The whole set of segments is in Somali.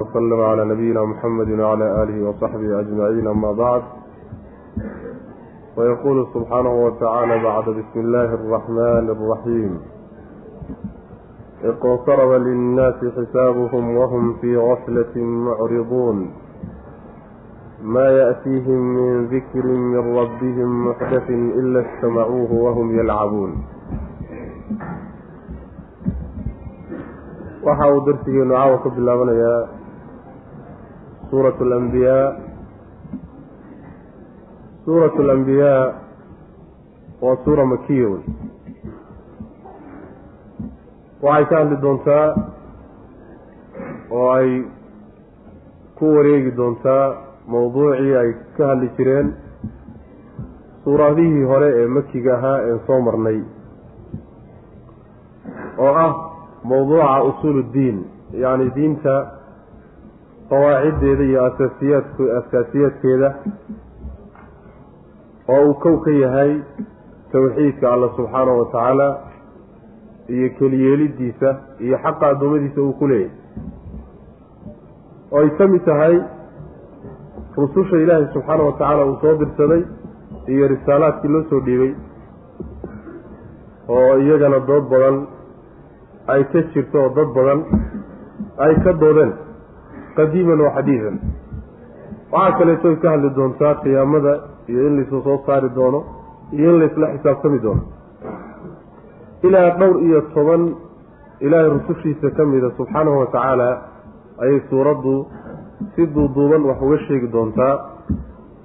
وسلم على نبينا محمد وعلى آله وصحبه أجمعين أما بعد ويقول سبحانه وتعالى بعد بسم الله الرحمن الرحيم اقترب للناس حسابهم وهم في غفلة معرضون ما يأتيهم من ذكر من ربهم محدث إلا استمعوه وهم يلعبون waxa uu darsigeenu caawa ka bilaabanayaa suuratu alambiyaa suuratu alambiyaa waa suura makiya wey waxay ka hadli doontaa oo ay ku wareegi doontaa mawduucii ay ka hadli jireen suuradihii hore ee makiga ahaa een soo marnay oo ah mawduuca usuul uddiin yacni diinta qawaaciddeeda iyo asaasiyaadk asaasiyaadkeeda oo uu kow ka yahay tawxiidka alla subxaanahu wa tacaala iyo keliyeelidiisa iyo xaqa addoommadiisa uu ku leeyahay. Oo ay ka mid tahay rususha ilaahay subxaana wa tacaala uu soo dirsaday iyo risaalaadkii loo soo dhiibay oo iyagana dood badan ay ka jirto oo dad badan ay ka doodeen qadiiman wa xadiidan. Waxaa kaleeto ay ka hadli doontaa qiyaamada iyo in laisla soo saari doono iyo in laisla xisaabtami doono. Ilaa dhowr iyo toban ilaahay rusushiisa ka mida subxaanahu wa tacaala ayay suuraddu si duuduuban wax uga sheegi doontaa.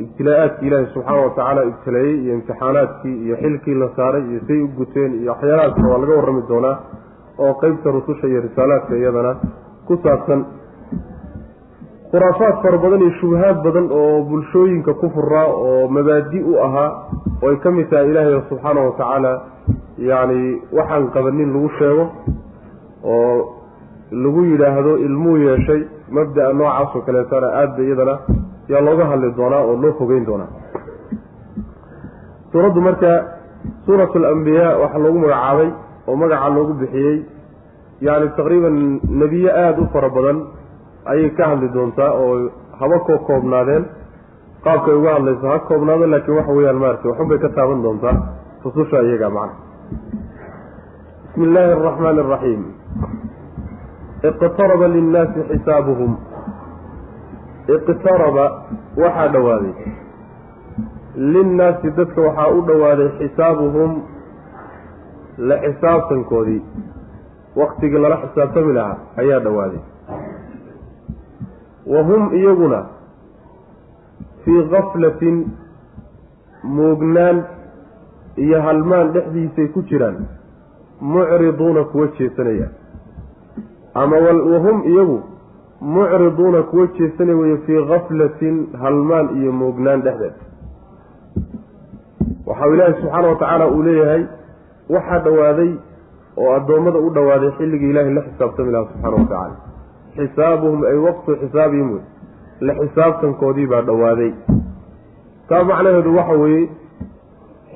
Ibtilaa-aadkii ilaahay subxaana wa tacaala ibtileeyey iyo imtixaanaadkii iyo xilkii la saaray iyo say u guteen iyo waxyaalahaasna waa laga warrami doonaa oo qeybta rususha iyo risaalaadka iyadana ku saabsan khuraafaad fara badan iyo shubahaad badan oo bulshooyinka ku furaa oo mabaadi u ahaa oo ay ka mid tahay ilaahay subxaana wa tacaala yacni waxaan qabanin lagu sheego oo lagu yidhaahdo ilmuu yeeshay mabda-a noocaas oo kaleetana aada iyadana yaa looga hadli doonaa oo loo fogeyn doonaa. Suuraddu marka suuratu alambiyaa waxaa loogu magacaabay oo magaca loogu bixiyey yacni taqriiban nebiye aada u fara badan ayay ka hadli doontaa oo haba koo koobnaadeen. Qaabkay uga hadlayso ha koobnaado laakiin waxa weeyaan maarata waxun bay ka taaban doontaa rususha iyaga macna. Bismi illaahi araxmaani araxiim iqtaraba linnaasi xisaabuhum. Iqtaraba waxaa dhowaaday linnaasi dadka waxaa u dhowaaday xisaabuhum la xisaabtankoodii. Waktigii lala xisaabtami lahaa ayaa dhowaaday wa hum iyaguna fii kaflatin muugnaan iyo halmaan dhexdiisay ku jiraan mucriduuna kuwa jeesanaya. Ama wahum iyagu mucriduuna kuwa jeesanaya weeye fii kaflatin halmaan iyo muugnaan dhexdeed. Waxau ilaahi subxaana wa tacaala uu leeyahay waxaa dhowaaday oo addoommada u dhowaaday xilligii ilaahay la xisaabtami lahaa subxaana wa tacaala xisaabuhum ay waqtu xisaabihim wey la xisaabtankoodii baa dhowaaday taa macnaheedu waxa weeye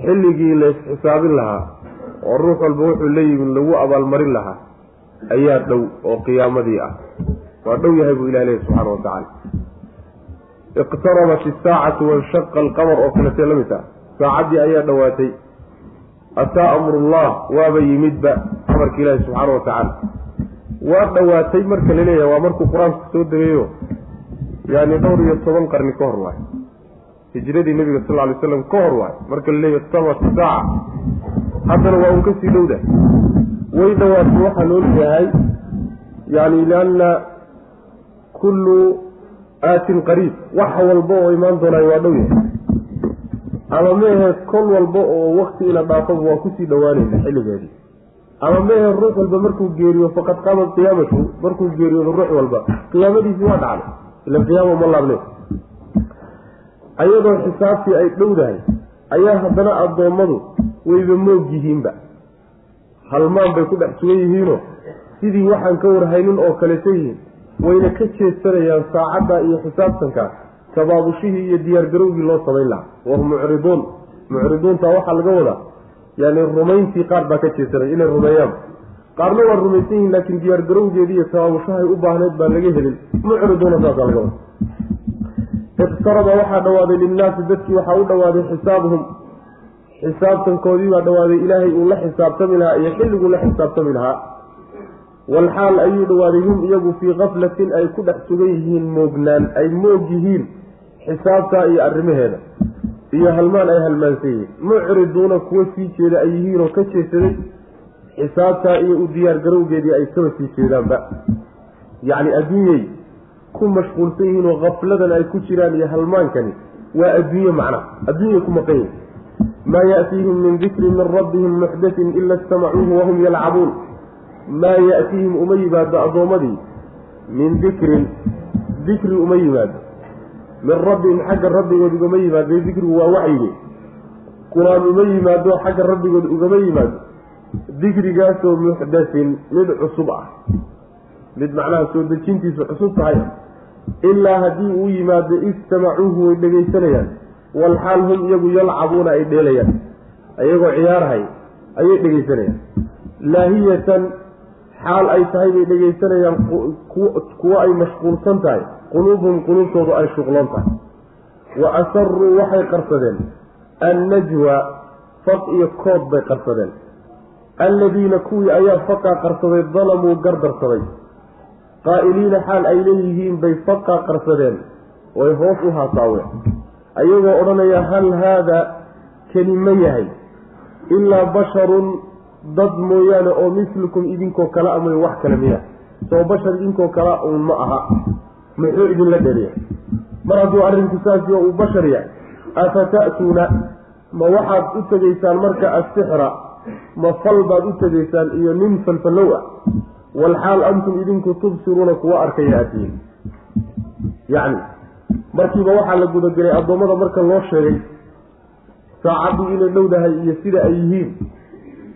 xilligii la isxisaabin lahaa oo ruux walba wuxuu la lagu abaalmarin lahaa ayaa dhow oo qiyaamadii ah. Waa dhow yahay buu ilah leeyahy subxana wa tacaala. Iqtarabat isaacatu wanshaqa alqamar oo kaletee la mid ah. Saacaddii ayaa dhowaatay. Ataa amrullah waaba yimidba amarka ilaahi subxaana wa tacaala waa dhowaatay marka la leeyahay waa markuu qur'aanku soo degayo yaani dhowr iyo toban qarni ka hor waay. Hijradii nebiga sal ly slam ka hor waay. Marka la leeyahy iqtarabat saaca haddana waa un ka sii dhowda. Way dhowaatay waxaa loo leeyahay. Yani lianna kullu aatin qariib. Wax walba oo imaan doonaayo waa dhow yahay. Ama meehe kol walba oo wakti ila dhaafaba waa ku sii dhowaanayna xilligeedii ama meehe ruux walba markuu geeriyo faqad qaamat qiyaamatu markuu geeriyoodo ruux walba. Qiyaamadiisii waa dhacday. Ila qiyaama ma laabne. Ayadoo xisaabtii ay dhowdahay ayaa haddana addoommadu wayba moog yihiinba. Halmaan bay ku dhex sugan yihiinoo? Sidii waxaan ka warhaynin oo kaleto yihiin wayna ka jeedsanayaan saacadda iyo xisaabtanka tabaabushihii iyo diyaargarowgii loo samayn lahaa. Wahum mucriduun. Mucriduunta waxaa laga wadaa yani rumayntii qaar baa ka jeedsanaya inay rumeeyaan. Qaarna waa rumaysan yihiin laakiin diyaar garowgeedii iyo tabaabushahay u baahneyd baan laga helin. Mucriduuna saasaa laga wada. Iqtaraba waxaa dhawaaday linnaasi dadkii waxaa u dhawaaday xisaabuhum. Xisaabtankoodii baa dhawaaday ilaahay uu la xisaabtami lahaa iyo xilliguu la xisaabtami lahaa. Walxaal ayuu dhawaaday hum iyagu fii kaflatin ay ku dhex sugan yihiin moognaan ay moog yihiin xisaabtaa iyo arrimaheeda iyo halmaan ay halmaansan yihiin mucriduuna kuwa sii jeeda ay yihiin oo ka jeesaday xisaabtaa iyo u diyaar garowgeedii ay kaba sii jeedaanba. Yacni adduunyay ku mashquulsan yihiin oo kafladan ay ku jiraan iyo halmaankani waa adduunye macna. Adduunyay ku maqan yihiin maa ya'tiihim min dikrin min rabbihim muxdatin ila istamacuuhu wahum yalcabuun. Maa ya'tiihim uma yimaado addoommadii min dikrin dikri uma yimaado min rabbihim xagga rabbigood ugama yimaado dikrigu waa waxyige qur'aan uma yimaado xagga rabbigood ugama yimaado. Dikrigaasoo muxdasin mid cusub ah. Mid macnaha soo dejintiisu cusub tahay. Ilaa haddii uu yimaado istamacuuhu way dhegaysanayaan walxaal hum iyagu yalcabuuna ay dheelayaan. Ayagoo ciyaarahay ayay dhegaysanayaan laahiyatan xaal ay tahay bay dhegaysanayaan kuwo ay mashquulsan tahay quluubuhum quluubtoodu ay shuqloon tahay. Wa asaruu waxay qarsadeen. Annajwa faq iyo kood bay qarsadeen. Alladiina kuwii ayaa faqaa qarsaday dalamuu gardarsaday. Qaa'iliina xaal ay leeyihiin bay faqaa qarsadeen. Way hoos u haasaaween ayagoo odhanaya hal haada keli ma yahay? Ilaa basharun dad mooyaane oo mislukum idinkoo kale amay wax kale miya. Soo bashar idinkoo kale uun ma aha muxuu idinla dheriya mar hadduu arrinku saasi oo uu bashar yahay afa ta'tuuna ma waxaad u tegaysaan marka assixra? Ma fal baad u tegaysaan iyo nin falfallow ah? Walxaal antum idinku tubsiruuna kuwa arkaya aatiyin yacni markiiba waxaa la gudagelay addoommada marka loo sheegay saacaddii inay dhowdahay iyo sida ay yihiin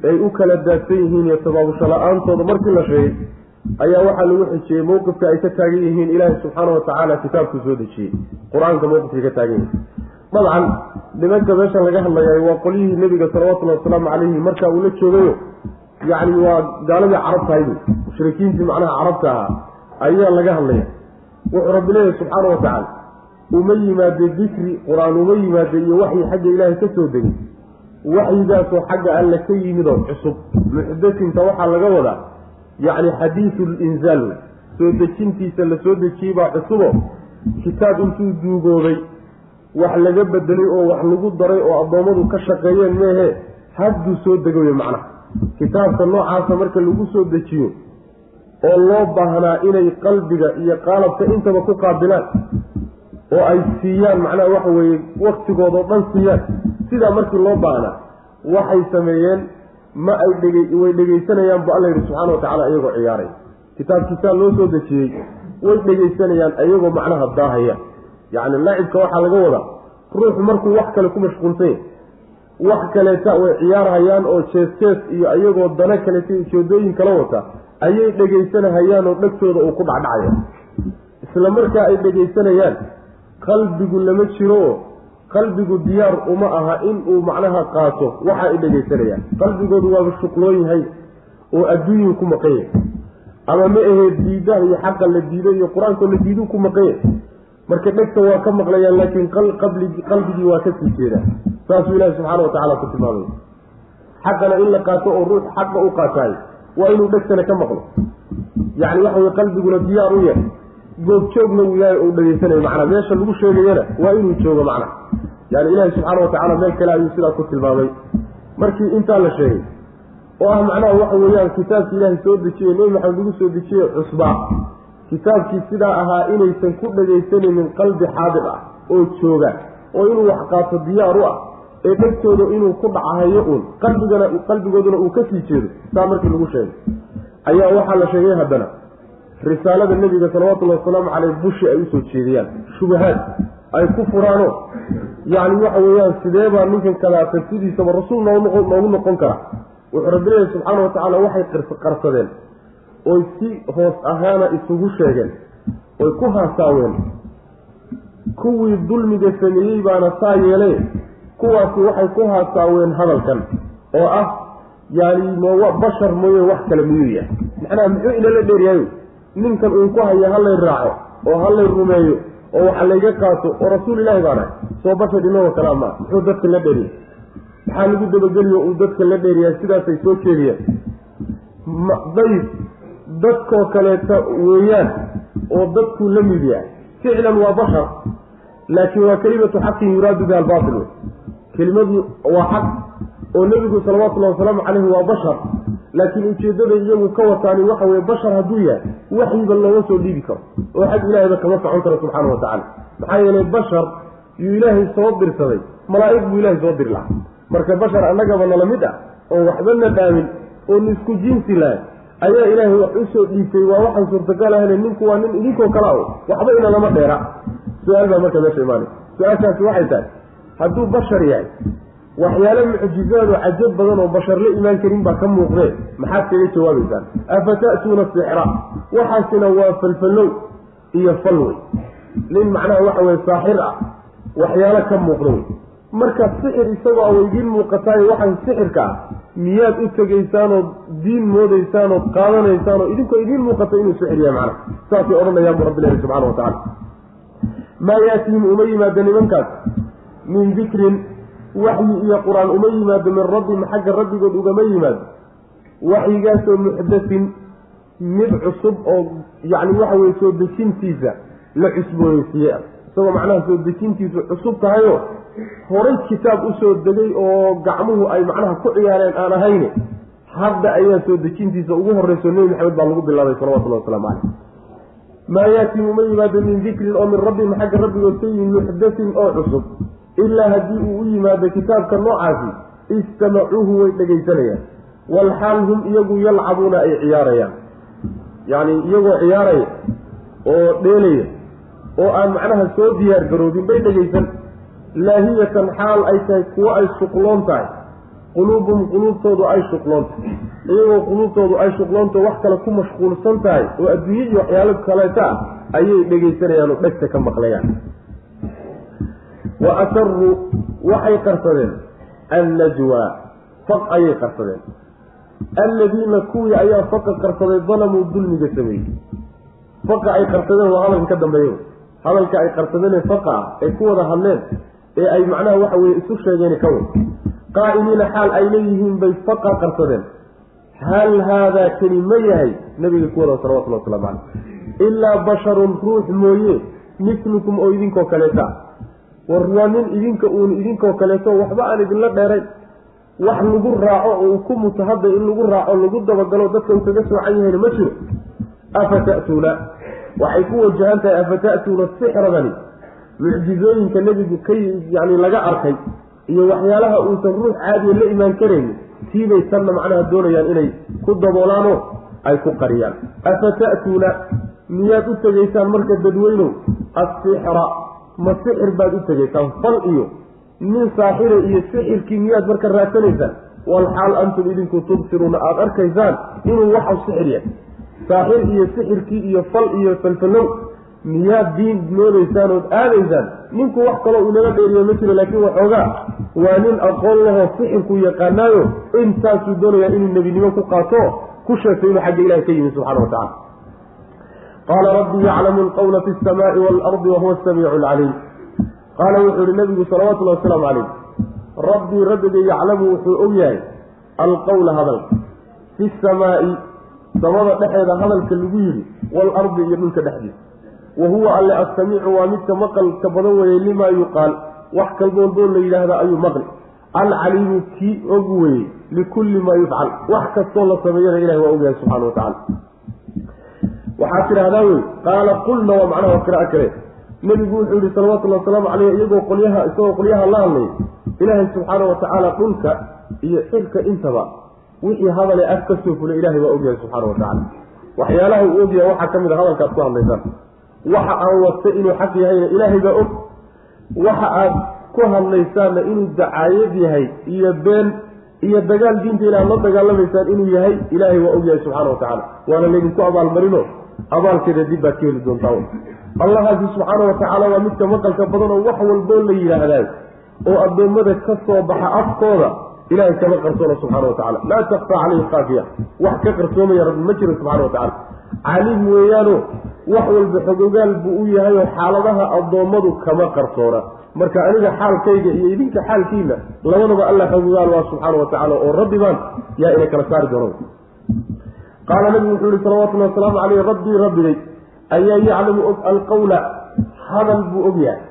ay u kala daadsan yihiin iyo tabaabusho la'aantooda markii la sheegay ayaa waxaa lagu xijiyey mowqifka ay ka taagan yihiin ilaahi subxaana watacaala kitaabku soo dejiyey. Qur'aanka mowqifkay ka taagan yihiin. Dabcan nimanka meeshan laga hadlayaay waa qolyihii nebiga salawatullahi wasalaamu calayhi marka uu la joogayo yacni waa gaaladii carabtahaydu mushrikiintii macnaha carabta ahaa ayaa laga hadlaya. Wuxuu rabbi leeyahay subxaana wa tacaala uma yimaade dikri qur'aan uma yimaade iyo waxyi xagga ilaahay ka soo degay waxyigaasoo xagga alle ka yimid cusub muxdasinta waxaa laga wadaa yacni xadiidu linzaal soo dejintiisa la soo dejiyey baa cusubo kitaab intuu duugoobay wax laga bedelay oo wax lagu daray oo addoommadu ka shaqeeyeen meehe hadduu soo degayo macnaha kitaabka noocaasa marka lagu soo dejiyo oo loo baahnaa inay qalbiga iyo qaalabka intaba ku qaabilaan oo ay siiyaan macnaha waxa weeye waktigoodao dhan siiyaan sidaa markii loo baahnaa waxay sameeyeen ma ay way dhegaysanayaan bu alla yidhi subxaana wa tacala iyagoo ciyaaray. Kitaabkiisaa loo soo dejiyey way dhegaysanayaan iyagoo macnaha daahaya. Yacni lacibka waxaa laga wadaa ruuxu markuu wax kale ku mashquulsan yahy wax kaleeta way ciyaarhayaan oo jees jees iyo iyagoo dana kaleeta ujeedooyin kala wata ayay dhegaysanahayaan oo dhegtooda uu ku dhacdhacaya isla markaa ay dhegaysanayaan qalbigu lama jiro oo qalbigu diyaar uma aha in uu macnaha qaato waxa ay dhegaysanayaan qalbigoodu waaba shuqloon yahay oo adduunyuu ku maqan yahay. Ama ma aheed diidaha iyo xaqa la diiday iyo qur'aankoo la diiduu ku maqan yahay. Marka dhegta waa ka maqlayaan laakiin qalbigii waa ka sii jeedaa. Saasuu ilaahi subxaana watacala ku tilmaamay. Xaqana in la qaato oo ruux xaqa u qaataay waa inuu dhegtana ka maqlo. Yacni waxa weye qalbiguna diyaar u yahay goobjoogna uu yahay ou dhegaysanayo macnaa meesha lagu sheegayana waa inuu joogo macna yani ilaahi subxaana watacala meel kale ayuu sidaa ku tilmaamay. Markii intaa la sheegay oo ah macnaha waxa weeyaan kitaabkii ilaahay soo dejiyey nebi maxamed lagu soo dejiyey cusbaa kitaabkii sidaa ahaa inaysan ku dhegaysanaynin qalbi xaadir ah oo jooga oo inuu wax qaato diyaar u ah ee dhegtooda inuu ku dhacahayo uun qalbigana qalbigooduna uu ka sii jeedo saa markii lagu sheegay. Ayaa waxaa la sheegay haddana risaalada nebiga salawatullahi wasalaamu caleyh bushi ay u soo jeediyaan. Shubahaad ay ku furaano. Yacni waxa weeyaan sidee baa ninkan kadaata sidiisaba rasuul noogu noqon kara? Wuxuu rabbi leeyahy subxaana wa tacaala waxay qarsadeen. Oy si hoos ahaana isugu sheegeen. Oy ku haasaaween kuwii dulmiga sameeyey baana saa yeele. Kuwaasi waxay ku haasaaween hadalkan oo ah yani ma bashar mooye wax kale miyuu yahay. Macnaha muxuu inala dheeryahayo ninkan uun ku haya halay raaco oo halay rumeeyo oo waxa layga qaato oo rasuul ilaahi baan ahay soo bashar inagoo kalea maa muxuu dadka la dheeryahay maxaa lagu dabageliyo uu dadka la dheeryahay sidaasay soo jeediyeen dayb dadkoo kaleeta weeyaan oo dadkuu la mid yahay. Ficlan waa bashar laakiin waa kelimatu xaqin yuraadu biha albaatil. Wey kelimadu waa xaq oo nebigu salawatullahi wasalaamu caleyhi waa bashar laakiin ujeeddada iyagu ka wataani waxa weye bashar hadduu yahay waxyiba looma soo dhiibi karo oo xag ilaahayba kama socon karo subxaana wa tacala maxaa yeelay bashar yuu ilaahay soo dirsaday malaa'ig buu ilaahay soo diri lahaa marka bashar annagaba nala mid ah oo waxbana dhaamin oon isku jinsi lahay ayaa ilaahay wax u soo dhiibtay waa waxaan suurtagal ahayne ninku waa nin idinkoo kala o waxba ina lama dheera. Su'aal baa marka meesha imaanay. Su'aashaasi waxay tahay hadduu bashar yahay waxyaalo mucjizaado cajab badan oo bashar la imaan karin baa ka muuqdee. Maxaad kaga jawaabaysaan? Afata'tuuna sixra? Waxaasina waa falfallow iyo fal wey nin macnaha waxa weye saaxir ah waxyaalo ka muuqda wey marka sixir isagoo a idiin muuqataayo waxaan sixirka ah miyaad u tegaysaanood diin moodaysaanood qaadanaysaanoo idinkoo idiin muuqata inuu sixir yahay macnaha? Saasay odhanayaan bu rabbilahi subxana wa tacala maa yaatihim uma yimaado nimankaas min dikrin waxyi iyo qur'aan uma yimaado min rabbim xagga rabbigood ugama yimaado. Waxyigaasoo muxdasin mid cusub oo yacni waxa weye soo dejintiisa la cusbooneysiiye ah isagoo macnaha soo dejintiisu cusub tahayo horay kitaab u soo degay oo gacmuhu ay macnaha ku ciyaareen aan ahayne hadda ayaa soo dejintiisa ugu horreyso nebi maxamed baa lagu bilaabay salawatullahi wasalaamu caleyh maa yaatiim uma yimaado min dikrin oo min rabbihim xagga rabbigood ka yimin muxdasin oo cusub ilaa haddii uu u yimaado kitaabka noocaasi istamacuuhu way dhegaysanayaan walxaal hum iyagu yalcabuuna ay ciyaarayaan. Yacni iyagoo ciyaaraya oo dheelaya oo aan macnaha soo diyaar garoobin bay dhegaysan laahiyatan xaal ay tahay kuwo ay shuqloon tahay. Quluubuhum quluubtoodu ay shuqloon tahay. Iyagoo quluubtoodu ay shuqloonta wax kale ku mashquulsan tahay oo adduunye iyo waxyaalo kaleeta ah ayay dhegaysanayaan oo dhegta ka maqlayaan wa asaruu waxay qarsadeen annajwa faq ayay qarsadeen alladiina kuwii ayaa faqa qarsaday dalamuu dulmiga sameeyey faqa ay qarsadeen waa hadalka ka dambeeya hadalka ay qarsadeen ee faqa ah ay ku wada hadleen ee ay macnaha waxa weye isu sheegeen ka wey qaa'iliina xaal ay leeyihiin bay faqa qarsadeen hal haadaa keni ma yahay nabiga ku wada salawatullah waslamu caleyh ilaa basharun ruux mooye mislukum oo idinkoo kaleeta war waa nin idinka uun idinkoo kaleeto waxba aan idinla dheerayn wax lagu raaco oo uu ku muto hadda in lagu raaco lagu dabagalo dadka uu kaga soocan yahayna ma jiro. Afa ta'tuuna? Waxay ku wajahan tahay afa ta'tuuna sixradani? Mucjizooyinka nebigu ka yani laga arkay iyo waxyaalaha uusan ruux caadiya la imaan karaynin tiibay tanna macnaha doonayaan inay ku daboolaanoo ay ku qariyaan. Afa ta'tuuna? Miyaad u tegaysaan marka dadweynow? Assixra ma sixir baad u tegaysaan fal iyo nin saaxira iyo sixirkii miyaad marka raadsanaysaan walxaal antum idinku tubsiruuna aada arkaysaan inuu waxau sixir yahay. Saaxir iyo sixirkii iyo fal iyo falfalow miyaad diin moodaysaan ood aadaysaan? Ninku wax kaloo inaga dheeriyo ma jiro laakiin waxoogaa waa nin aqoon lahoo sixirku yaqaanaayo intaasuu doonayaa inuu nebinimo ku qaato ku sheegtay inuu xagga ilahi ka yimi subxana wa tacala qaala rabbii yaclamu alqawla fi lsamaai waalardi wahuwa asamiicu alcaliim qaala wuxuu yihi nabigu salawatullahi wasalaamu calayh rabbii rabbiga yaclamu wuxuu og yahay alqawla hadalka fi samaai samada dhexeeda hadalka lagu yidhi waalardi iyo dhulka dhexdiisa wa huwa alle assamiicu waa midka maqalka badan weeyey limaa yuqaal wax kalba walboo la yidhaahda ayuu maqli alcaliimu kii og weeyey likulli maa yufcal wax kastoo la sameeyana ilahi waa ogyahay subxana wa tacala waxaad tidhahdaa wey qaala qulna waa macnaha qira'a kale. Nebigu wuxuu yihi salawatullhi wasalaamu caleyh iyagoo qolyaha isagoo qolyaha la hadlay ilaahay subxaana wa tacaala dhulka iyo xilka intaba wixii hadale af ka soo fulay ilahay waa ogyahay subxaana wa tacala waxyaalaha uu ogyahay waxaa ka mid a hadalkaad ku hadlaysaan waxa aan wasta inuu xaq yahayna ilaahay baa og. Waxa aad ku hadlaysaanna inuu dacaayad yahay iyo been iyo dagaal diinta ilaad la dagaalamaysaan inuu yahay ilaahay waa ogyahay subxaana wa tacaala. Waana laydinku abaalmarino abaalkeeda dib baad ka heli doontaa allahaasi subxaana wa tacaala waa midka maqalka badan oo wax walboo la yidhaahdaa oo addoommada ka soo baxa afkooda ilahay kama qarsoona subxana wa tacala laa takfaa caleyhi khaafiya. Wax ka qarsoomaya rabbi ma jiro subxana wa tacala caliim weeyaano wax walba xogogaal buu u yahay oo xaaladaha addoommadu kama qarsoona. Marka aniga xaalkayga iyo idinka xaalkiina labadaba alla xogogaal waa subxaana wa tacala oo rabbi baan yaa ina kala saari doona qaala nabigu wuxuu yihi salawatullahi wasalaamu caleyh rabbii rabbigay ayaa yaclamu og alqawla hadal buu og yahay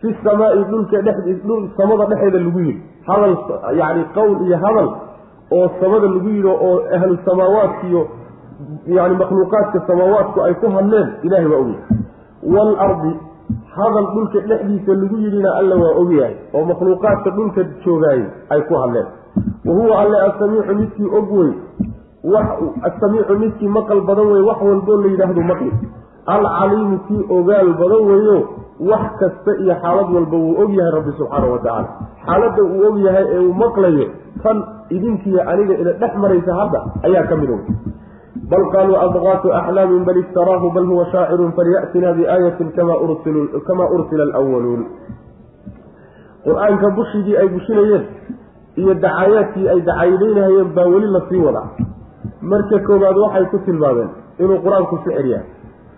fi samaai dhulka dhex samada dhexeeda lagu yidhi hadal yani qowl iyo hadal oo samada lagu yidhi oo ahlu samaawaadkiiyo yani makhluuqaadka samaawaadku ay ku hadleen ilahay waa ogyahay waalardi hadal dhulka dhexdiisa lagu yidhina alla waa ogyahay oo makhluuqaadka dhulka joogaayay ay ku hadleen wa huwa alle asamiicu midkii og wey asamiicu midkii maqal badan wey wax walboo la yidhaahdo maqli alcaliimu kii ogaal badan weeyo wax kasta iyo xaalad walba wuu og yahay rabbi subxaana wa tacaala xaaladda uu og yahay ee uu maqlayo tan idinkiiyo aniga ina dhex maraysa hadda ayaa ka mid og bal qaaluu adqaatu axlaamin bal iftaraahu bal huwa shaacirun falyatinaa biaayatin kamaa ursila alwaluun qur'aanka bushigii ay bushinayeen iyo dacayaadkii ay dacayadaynahayeen baa weli la sii wadaa marka koowaad waxay ku tilmaameen inuu qur'aanku sixir yahay.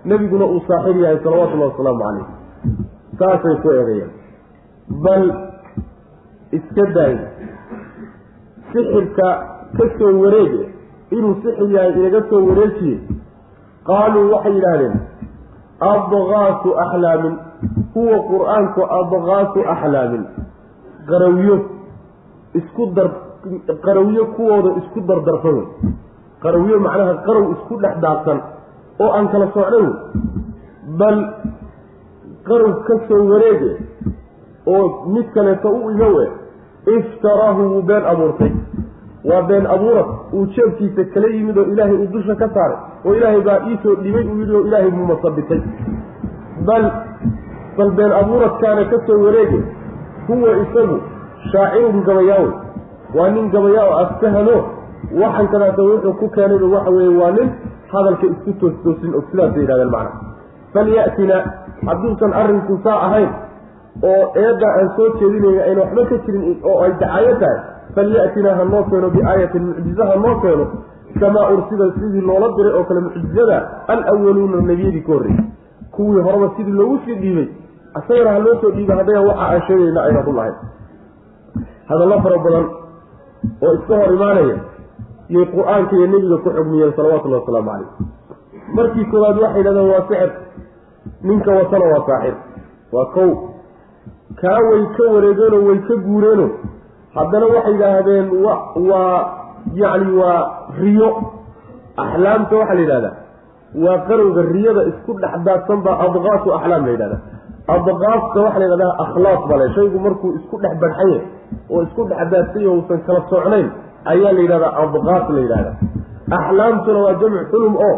Nebiguna uu saaxir yahay salawatullahi wasalaamu calayh. Saasay ku eedeeyeen. Bal iska daay sixirka ka soo wareege inuu sixir yahay inaga soo wareejiye qaaluu waxay yidhaahdeen adqaasu axlaamin. Huwa qur'aanku adqaasu axlaamin. Qarawyo isku dar qarawyo kuwooda isku dardarsan wey qarawyo macnaha qarow isku dhex daadsan oo aan kala socnayn bal qarow ka soo wareege oo mid kaleeto u igowe iftaraahu wuu been abuurtay. Waa been abuurad uu jeebkiisa kala yimid oo ilaahay uu dusha ka saaray oo ilaahay baa iisoo dhibay uu yidhi oo ilaahay buu masabitay bal bal been abuuradkaana ka soo wareege huwa isagu shaacirun gabayaawe. Waa nin gabayaa oo aftahano waxan kadaata wuxuu ku keenayba waxa weeye waa nin hadalka isku toostoosin og sidaasay yidhahdeen macna. Falyatinaa hadduusan arrinku saa ahayn oo eedda aan soo jeedinayna ayna waxba ka jirin oo ay dacayo tahay falyatinaa ha noo keeno biaayatin mucjiza ha noo keeno kamaa ursida sidii loola diray oo kale mucjizada alawaluuna nebiyadii ka horreeyey kuwii horeba sidii loogu sii dhiibay isagana ha loo soo dhiibay haddayna waxa aan sheegayna ayna run lahayn. Hadallo fara badan oo iska hor imaanaya yay qur'aanka iyo nebiga ku xugmiyeen salawatullahi wasalaamu calayh. Markii koowaad waxay yidhahdeen waa sixir. Ninka watana waa saaxir. Waa kow. Kaa way ka wareegeenoo way ka guureeno haddana waxay yidhaahdeen wa waa yacni waa riyo. Axlaamta waxaa la yidhahdaa waa qarowga riyada isku dhex daadsan baa adqaasu axlaam la yidhahdaa. Adqaaska waxaa la yidhahdaa akhlaaq bale. Shaygu markuu isku dhex badxanye oo isku dhex daadsay oo uusan kala socnayn ayaa la yidhahdaa adqaas la yidhahdaa. Axlaamtuna waa jamc xulum oo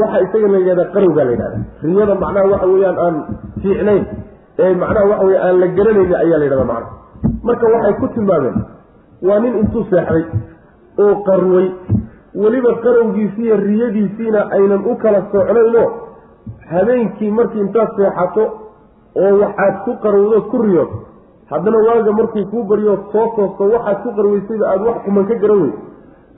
waxa isaga la yidhahdaa qarowgaa la yidhahdaa. Riyada macnaha waxa weeyaan aan fiicnayn ee macnaha waxa weye aan la garanayni ayaa la yidhahdaa macnaha. Marka waxay ku tilmaameen waa nin intuu seexday oo qarway weliba qarowgiisiiyo riyadiisiina aynan u kala socnaynoo habeenkii markii intaad seexato oo waxaad ku qarowdood ku riyood haddana waaga markuu kuu baryood soo toosto waxaad ku qarwaysayba aada wax kuman ka garan weydo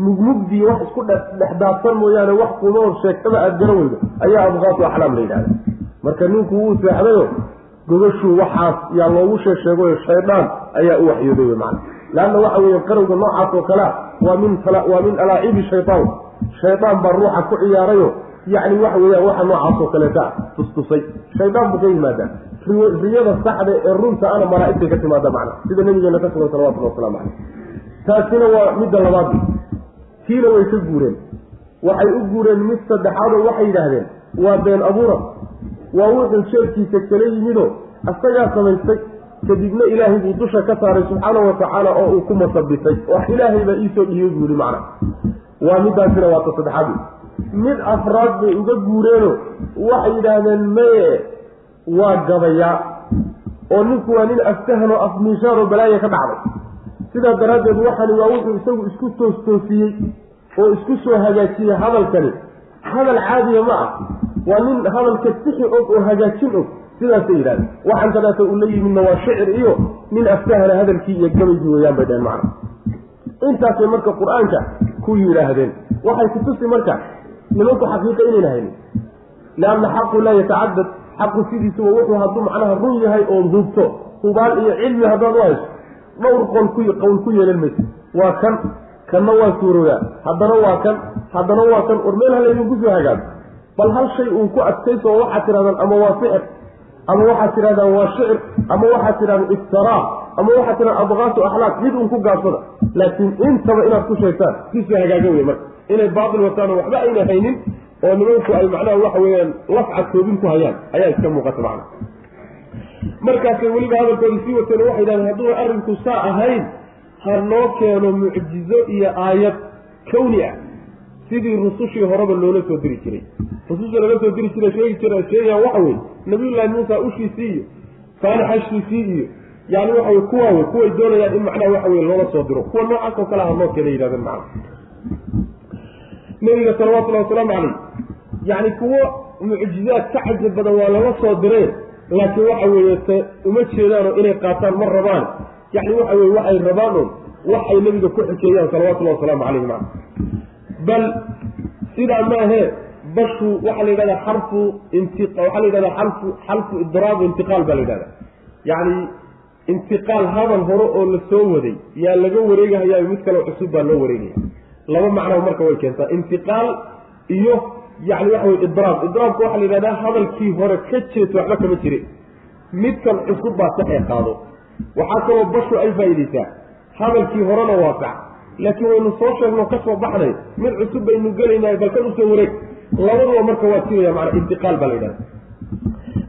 mugmugdii wax isku dhexdaadsan mooyaane wax kumaoo sheegtaba aada garan weydo ayaa adqaatu axlaam la yidhahda marka ninku wuu seexdayo gogashuu waxaas yaa loogu sheegsheegayo shaydaan ayaa u waxyooday wey macana leanna waxa weeye qarowga noocaas oo kalea waa min waa min alaacibi shaytaan. Shaydaan baa ruuxa ku ciyaarayo. Yacni waxa weeyaan waxa noocaas oo kaleeta ah tustusay. Shaydaan buu ka yimaadaa riyada saxda ee runta ana malaa-igtay ka timaada macna. Sida nabigeena ka sugan salawatulli waslamu caleyh taasina waa midda labaad. Tiina way ka guureen. Waxay u guureen mid saddexaadoo waxay yidhaahdeen waa been abuura. Waa wuxuu jeebkiisa kala yimidoo asagaa samaystay. Kadibna ilaahay buu dusha ka saaray subxaana wa tacaala oo uu ku masabitay wax ilaahay baa iisoo buu yihi macna. Waa midaasina waa ta saddexaad. Mid afraad bay uga guureeno waxay yidhaahdeen maye waa gabayaa oo ninku waa nin aftahan oo afmiishaar oo balaaya ka dhacday. Sidaa daraaddeed waxani waa wuxuu isagu isku toostoosiyey oo isku soo hagaajiyey hadalkani. Hadal caadiya ma ah. Waa nin hadalka sixi og oo hagaajin og sidaasay yidhahdeen. Waxaan kadaata uu la yimidna waa shicir iyo nin aftahana hadalkii iyo gabaygii weeyaan bay dhaheen macna. Intaasay marka qur'aanka ku yidhaahdeen. Waxay kutusi marka nimanku xaqiiqa inayna haynin lianna xaqu laa yatacadad xaqu sidiisuba wuxuu hadduu macnaha run yahay oon hubto hubaal iyo cilmi haddaad u hayso dhowr qol ku qowl ku yeelan maysa waa kan kanna waa suurooyaa haddana waa kan haddana waa kan. War meel halaydinku soo hagaago. Bal hal shay uun ku adkayso oo waxaad tidhahdaan ama waa sixir ama waxaad tidhahdaan waa shicir ama waxaad tidhahdaan iftaraa ama waxaad tidhahdaan adqaasu axlaaq mid uun ku gaabsada laakiin intaba inaad ku sheegtaan kisoo hagaaga wey marka. Inay baatil wataano waxba ayna haynin oo nimanku ay macnaha waxa weeyaan lafcad toobin ku hayaan ayaa iska muuqata macna markaasay weliba hadalkoodii sii wateen waxay yidhahdeen hadduuna arrinku saa ahayn ha noo keeno mucjizo iyo aayad kawni ah. Sidii rusushii horeba loola soo diri jiray. Rususha laga soo diri jiray sheegi jira sheegayaan waxa weye nabiyullaahi muusa ushiisii iyo saalixashiisii iyo yani waxa wey kuwaa wey kuway doonayaan in macnaha waxa weye loola soo diro. Kuwa noocaas oo kale ha noo keena yidhahdeen macna nabiga salawatullahi wasalaamu calayh yacni kuwo mucjizaad ka cajab badan waa lala soo direen laakiin waxa weeye uma jeedaanoo inay qaataan ma rabaan. Yacni waxa weye waxay rabaan un wax nebiga ku xukeeyaan salawatullahi wasalaamu calayhi macna bal sidaa maahee bashu waxaa la yidhahdaa xarfu inti waxaa la yidhahdaa xarfu xarfu idraab intiqaal baa la yidhahda yacni intiqaal hadal hore oo la soo waday yaa laga wareegahayaa mid kaleo cusub baa loo wareegaya laba macnaba marka way keentaa. Intiqaal iyo yani waxa weye idraab. Idraabka waxaa la yidhahdaa hadalkii hore ka jeeto waxba kama jire midkan cusub baa saxee qaado. Waxaa kaloo bashu ay faa'iidaysaa. Hadalkii horena waa sax laakiin waynu soo sheegno ka soo baxnay mid cusub baynu gelaynay balkan u soo wareeg. Labaduba marka waa jiraya maanaa intiqaal baa la yidhahda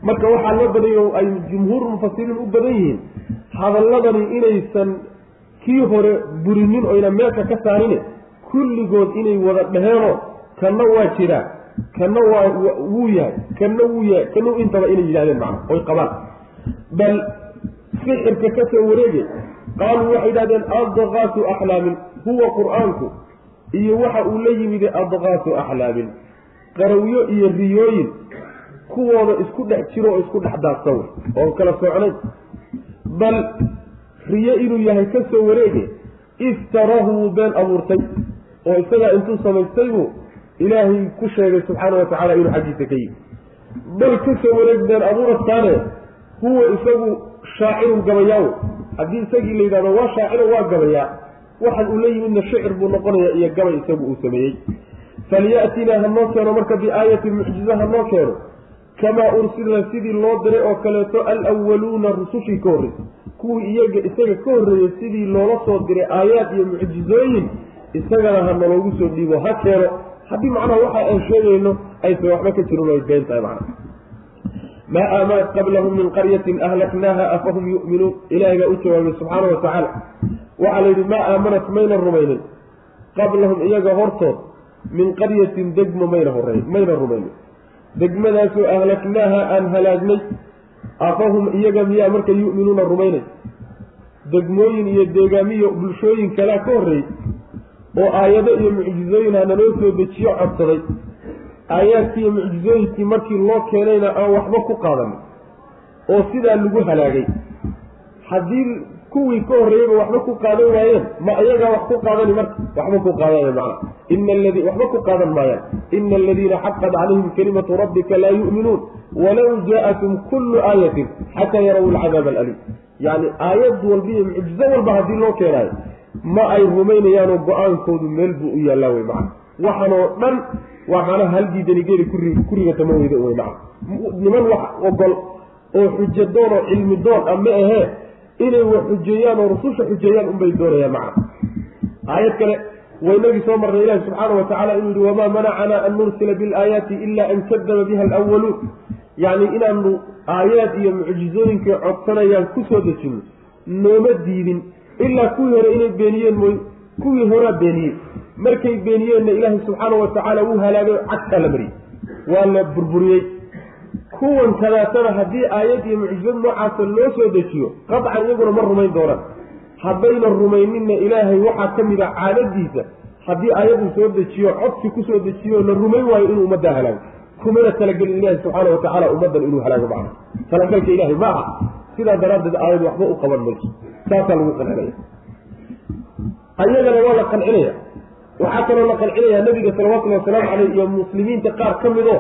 marka waxaa loo badayo ay jumhuur mufasiriin u badan yihiin hadalladani inaysan kii hore burinin oyna meelka ka saarine kulligood inay wada dheheenoo kanna waa jiraa kanna waa wuu yahay kanna wuu yahay kanna intaba inay yidhahdeen macna oy qabaan. Bal sixirka ka soo wareege qaaluu waxay yidhahdeen adqaasu axlaamin. Huwa qur'aanku iyo waxa uu la yimid adqaasu axlaamin. Qarawyo iyo riyooyin kuwooda isku dhex jiro oo isku dhex daadsan wey oon kala socnay bal riyo inuu yahay ka soo wareege iftarahu wuu been abuurtay oo isagaa intuu samaystay buu ilaahay ku sheegay subxaana wa tacala inuu xaggiisa ka yimi bal ka soo wareeg been abuurastaane huwa isagu shaacirun gabayaawo haddii isagii la yidhahdo waa shaaciro waa gabayaa. Waxan uu yimidna shicir buu noqonayaa iyo gabay isagu uu sameeyey. Falyatinaa ha noo keeno marka biaayatin mucjiza ha noo keeno kamaa ursila sidii loo diray oo kaleeto alwaluuna rusushii ka horreysay kuwii iyaga isaga ka horreeyey sidii loola soo diray aayaad iyo mucjizooyin isagana ha naloogu soo dhiibo ha keeno. Haddii macnaha waxa aan sheegayno aysan waxba ka jirin ay been tahay macna maa aamanat qablahum min qaryatin ahlaknaaha afahum yu'minuun. Ilaahay baa u jawaabay subxaana wa tacaala waxaa la yidhi maa aamanat mayna rumaynin. Qablahum iyaga hortood min qaryatin degmo mayna horey mayna rumaynin. Degmadaasoo ahlaknaaha aan halaagnay afahum iyaga miyaa marka yu'minuuna rumaynay. Degmooyin iyo deegaamiyo bulshooyin kalea ka horreeyey oo aayado iyo mucjizooyin naloo soo dejiyo codsaday. Aayaadkii iyo mucjizooyinkii markii loo keenayna aan waxba ku qaadanin oo sidaa lagu halaagay. Haddii kuwii ka horreeyeyba waxba ku qaadan waayeen ma iyagaa wax ku qaadani marka? Waxba ku qaadana macna. Ina aladii waxba ku qaadan maayaan. Ina aladiina xaqad calayhim kalimatu rabbika laa yu'minuun walaw jaa-atum kullu aayatin xataa yaraw alcadaab alaliim. Yacni aayad walba iyo mucjizo walba haddii loo keenaayo ma ay rumaynayaanoo go'aankoodu meel buu u yaallaa wey macna. Waxanoo dhan waxaana haldiidani geeli ku rigatama weyda wey macna. Niman wax ogol oo xujo doon oo cilmi doon ah ma ahee inay wax xujeeyaan oo rususha xujeeyaan unbay doonayaan macna. Aayad kale waynagii soo marnay ilahi subxaana wa tacala inuu yihi wamaa manacanaa an nursila bilaayaati ila an kadaba biha alwaluun yacni inaanu aayaad iyo mucjizooyinkay codsanayaan ku soo dejino nooma diidin ilaa kuwii hore inay beeniyeen mooy kuwii horaa beeniyey markay beeniyeenna ilaahay wa tacaala wuu halaagay cagtaa la mariyey. Waa la burburiyey. Kuwan kadaatana haddii aayad iyo mucjizad noocaasa loo soo dejiyo qadcan iyaguna ma rumayn doonaan. Haddayna rumayninna ilaahay waxaa ka mid a caadadiisa haddii aayaduu soo dejiyo codsi ku soo dejiyo la rumayn waayo inuu ummaddaa halaago kumana talagelin ilaahi subxaana wa tacaala ummaddan inuu halaago macna talagalka ilaahay ma aha. Sidaa daraaddeed aayad waxba u qaban mayso saasaa lagu qancinaya ayagana waa la qancinaya waxaa kaloo la qancinayaa nabiga salawatullhi wasalaamu caleyh iyo muslimiinta qaar ka midoo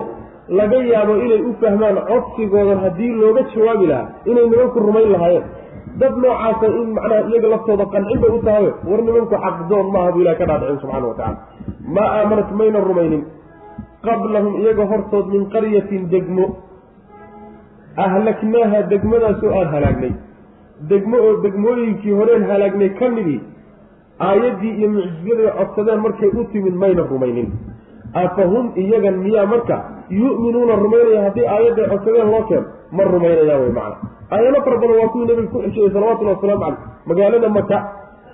laga yaabo inay u fahmaan codsigoodan haddii looga jawaabi lahaa inay nimanku rumayn lahaayeen. Dad noocaasa in macnaha iyaga laftooda qancin bay u tahayo war nimanku xaqdoon maaha buu ilahi ka dhaadhicin subxana wa tacala maa aamanat mayna rumaynin. Qablahum iyaga hortood min qaryatin degmo. Ahlaknaaha degmadaasoo aan halaagnay degmo oo degmooyinkii horeen halaagnay ka midii aayaddii iyo mucjizaday codsadeen markay u timid mayna rumaynin. Afahum iyagan miyaa marka yu'minuuna rumaynaya haddii aayadday codsadeen loo keeno ma rumaynayaa wey macana aayado fara badan waa kuwii nabiga ku xishiyey salawatullahi wasalaamu caleyh. Magaalada maka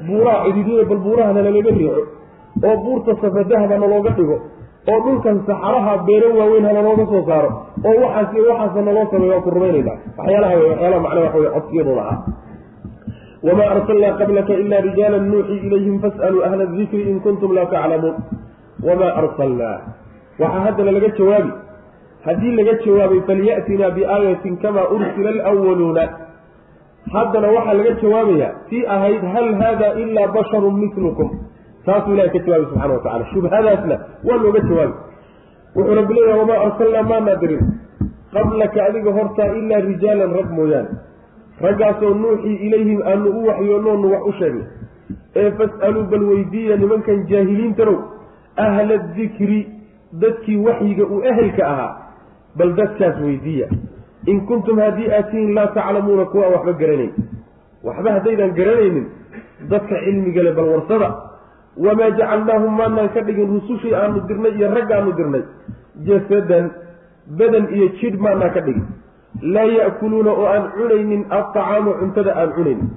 buuraha cidhiidiyey bal buurahana lalaga riixo oo buurta safadahaba nalooga dhigo oo dhulkan saxaraha beero waaweyn ha nalooga soo saaro oo waxaas iyo waxaasa naloo sameeyo waan ku rumaynayna waxyaalaha wey waxyaalaha macnaa waxa wey codsiyadooda ah wamaa arsalnaa qablaka ila rijaala nuuxii ilayhim fas'aluu ahla dikri in kuntum laa taclamuun. Wamaa arsalnaa. Waxaa haddana laga jawaabi haddii laga jawaabay falyatinaa biaayatin kamaa ursila alwaluuna haddana waxaa laga jawaabayaa tii ahayd hal haada ilaa basharun milukum taasuu ilahay ka jawaabay subxana wa tacala shubhadaasna waa looga jawaabi wuxuu rabbi leeyaha wamaa arsalnaa maanaa dirin qablaka adiga hortaa ilaa rijaalan rag mooyaane. Raggaasoo nuuxii ilayhim aanu u waxyoonoonu wax u sheegnay. Ee fas'aluu bal weydiiya nimankan jaahiliintanow ahla dikri dadkii waxyiga uu ehelka ahaa bal dadkaas weydiiya. In kuntum haddii aad tihiin laa taclamuuna kuwa waxba garanayn. Waxba haddaydaan garanaynin dadka cilmiga le bal warsada wamaa jacalnaahum maanaan ka dhigin rusushii aanu dirnay iyo raggaanu dirnay jasadan badan iyo jidh maanaan ka dhigin laa ya'kuluuna oo aan cunaynin alطacaama cuntada aan cunaynin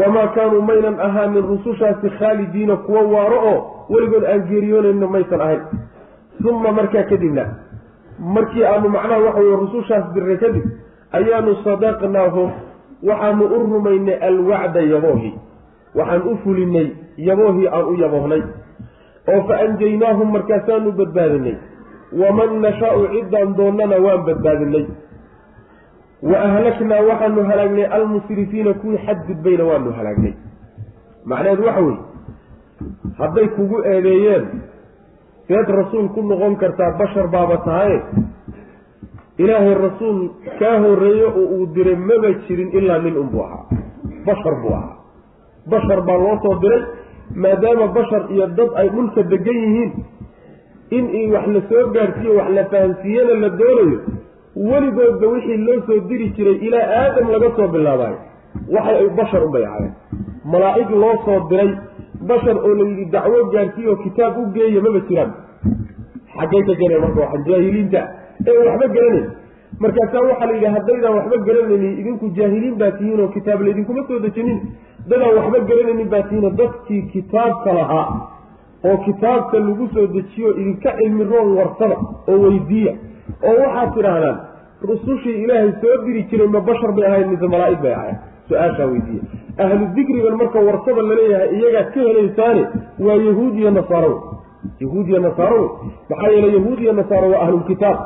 wamaa kaanuu maynan ahaanin rusushaasi khaalidiina kuwa waaro oo weligood aan geeriyoonayna maysan ahayn uma markaa kadibna markii aanu macnaha waxa weye rusushaas dirnay kadib ayaanu sadaqnaahum waxaanu u rumaynay alwacda yaboohi waxaan u fulinay yaboohii aan u yaboohnay oo fa anjaynaahum markaasaanu badbaadinay waman nashaau ciddaan doonnana waan badbaadinay wa ahlaknaa waxaanu halaagnay almusrifiina kuwii xadgudbayna waanu halaagnay macnaheedu waxa weeye hadday kugu eedeeyeen seed rasuul ku noqon kartaa bashar baaba tahaye ilaahay rasuul kaa horreeye oo uu diray maba jirin ilaa nin unbuu ahaa bashar buu ahaa. Bashar baa loo soo diray maadaama bashar iyo dad ay dhulka degan yihiin in wax la soo gaadhsiiyo wax la fahamsiiyana la doonayo weligoodba wixii loo soo diri jiray ilaa aadam laga soo bilaabayo waxay bashar unbay ahaayeen malaa'ig loo soo diray bashar oo la yidhi dacwo gaadhsiiyo kitaab u geeya maba jiraan. Xaggay ka geeneen marka waxaan jaahiliinta ee waxba garanayn markaasaa waxaa la yidhi haddaydaan waxba garanaynin idinku jaahiliin baa tihiin oo kitaab laydinkuma soo dejinin dadaan waxba garanaynin baa tihiin dadkii kitaabka lahaa oo kitaabka lagu soo dejiyo idinka cilmi roon warsada oo weydiiya oo waxaad tidhaahdaan rusushii ilaahay soo diri jiray ma bashar bay ahayn mise malaa'ig bay ahayn? Su'aashaa weydiiya. Ahlu dikrigan marka warsada la leeyahay iyagaad ka helaysaane waa yahuud iyo nasaaro. Yahuud iyo nasaaro. Maxaa yeele yahuud iyo nasaaro waa ahlulkitaab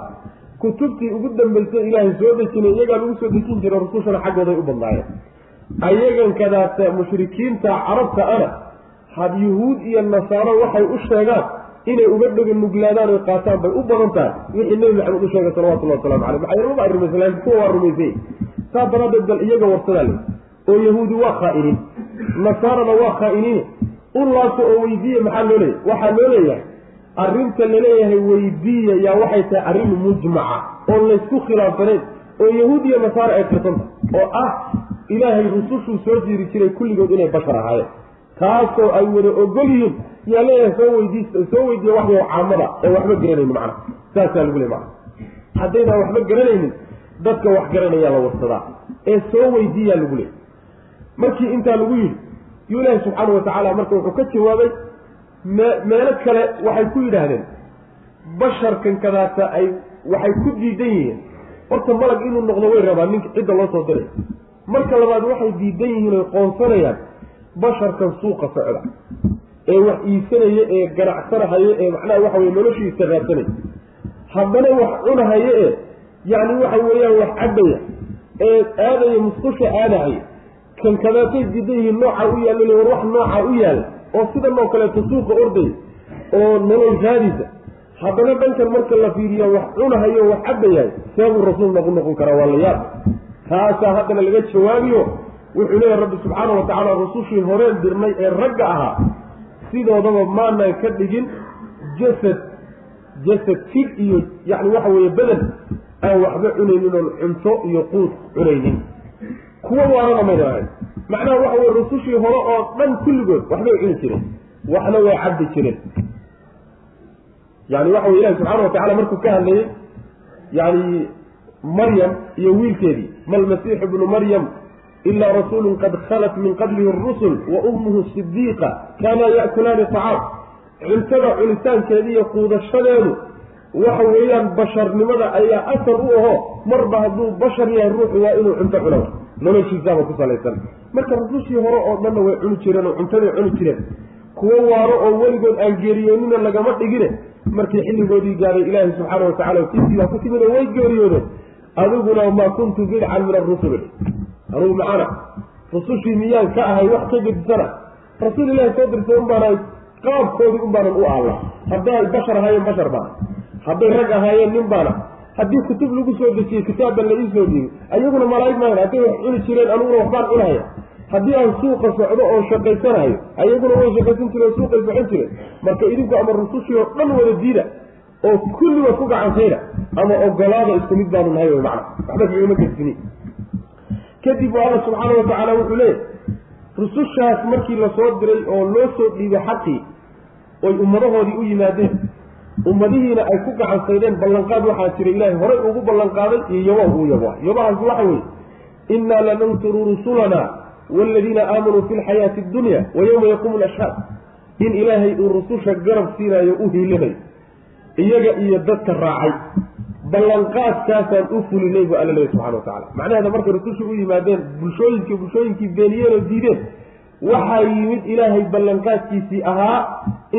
kutubtii ugu dambaysay ilaahay soo dejinay iyagaa lagu soo dejin jiray rusushana xaggooday u badnaayeen ayagan kadaata mushrikiinta carabta ana had yuhuud iyo nasaaro waxay u sheegaan inay uga dhega nuglaadaan oy qaataan bay u badan tahay wixii nebi maxamed u sheegay salawatullahi waslamu caleyh maxaa maba rumaysan laakiin kuwa waa rumaysay. Saa daraaddeed bal iyaga warsadaa le oo yahuudi waa khaa'iniin. Nasaarana waa khaa'iniin. U laabto oo weydiiya maxaa loo leeyahy waxaa loo leeyahay arrinta la leeyahay weydiiya yaa waxay tahay arrin mujmaca oo laysku khilaafsaneyn oo yahuud iyo nasaara ay tirsanta oo ah ilaahay rusushuu soo jiiri jiray kulligood inay bashar ahaayeen. Taasoo ay wada ogol yihiin yaa leeyahay soo weydiis soo weydiiya wax yaw caamada ee waxba garanaynin macnaha. Saasaa lagu leey macana haddaydaan waxba garanaynin dadka wax garanayaa la warsadaa ee soo weydiiyaa lagu leey markii intaa lagu yidhi yuu ilaahi subxaana wa tacaala marka wuxuu ka jawaabay me meelo kale waxay ku yidhaahdeen basharkan kadaata ay waxay ku diidan yihiin. Horta malag inuu noqdo way rabaan ninka cidda loo soo diray marka labaad waxay diidan yihiin oy qoonsanayaan basharkan suuqa socda ee wax iibsanaya ee ganacsanahaya ee macnaha waxa weye noloshiisa raadsanaya. Haddana wax cunahaya ee yacni waxa weeyaan wax cabaya ee aadaya musqusha aadahaya kan kadaatay diidan yihiin nooca u yaalla war wax nooca u yaalla oo sidan oo kaleeto suuqa orday oo nolol raadisa. Haddana dhankan marka la fiiriya wax cunahayo wax cabayahay seebuu rasuul nagu noqon karaa waa la yaab taasaa haddana laga jawaabiyo wuxuu leeyahy rabbi subxaana wa tacaala rusushii horeen dirnay ee ragga ahaa. Sidoodaba maanaan ka dhigin jasad jasad jid iyo yacni waxa weeye bedel aan waxba cunaynin oon cunto iyo quud cunaynin. Kuwa waarana mayna ahayn macnaha waxa weye rusushii hore oo dhan kulligood waxbay cuni jireen. Waxna way cabdi jireen. Yani waxa wey ilahi subxaana wa tacala markuu ka hadlayay yani maryam iyo wiilkeedii ma lmasiixu bnu maryam ila rasuulu qad khalat min qablihi rusul wa ummuhu sidiiqa kaanaa ya'kulaani tacaam cuntada cunitaankeeda iyo quudashadeedu waxa weeyaan basharnimada ayaa asar u aho marba hadduu bashar yahay ruuxu waa inuu cunto cuno noloshiisaaba ku salaysan. Marka rusushii hore oo dhanna way cuni jireen oo cuntaday cuni jireen kuwo waaro oo weligood aan geeriyoonina lagama dhigine markii xilligoodii gaaday ilaahi subxaana watacala tiisii baa ku timid oo way geeriyoodeen adiguna maa kuntu bidcan min arusuli anugu macana rusushii miyaan ka ahay wax ka gedisana rasuul ilahi soo dirtay un baana qaabkoodii un baanan u aalla. Hadday bashar ahaayeen bashar baana hadday rag ahaayeen nin baana. Haddii kutub lagu soo dejiyey kitaabban la iisoo dhiibay ayaguna malaa'ig maahan hadday wax cuni jireen aniguna waxbaan cunahaya haddii aan suuqa socdo oo shaqaysanayo ayaguna way shaqaysan jireen suuqay socon jireen. Marka idinku ama rusushii oo dhan wada diida oo kulligood ku gacansayna ama ogolaada isku mid baanu nahay macna. Waxba kagama gesini kadib alla subxaana watacaala wuxuu leeyahy rusushaas markii la soo diray oo loo soo dhiibay xaqii oy ummadahoodii u yimaadeen ummadihiina ay ku gacansaydeen ballanqaad waxaa jira ilaahay horay ugu ballanqaaday iyo yabaha uu yabo yabahaas waxa weeye innaa lanansuru rusulana waaladiina aamanuu fi lxayaati addunya wa yowma yaquumu lashhaad in ilaahay uu rususha garab siinayo u hiilinayo iyaga iyo dadka raacay. Ballanqaadkaasaan u fulinay bu alla leeya subxana watacala macnaheeda markay rususha u yimaadeen bulshooyinkii bulshooyinkii beeniyeen diideen waxaa yimid ilaahay ballanqaadkiisii ahaa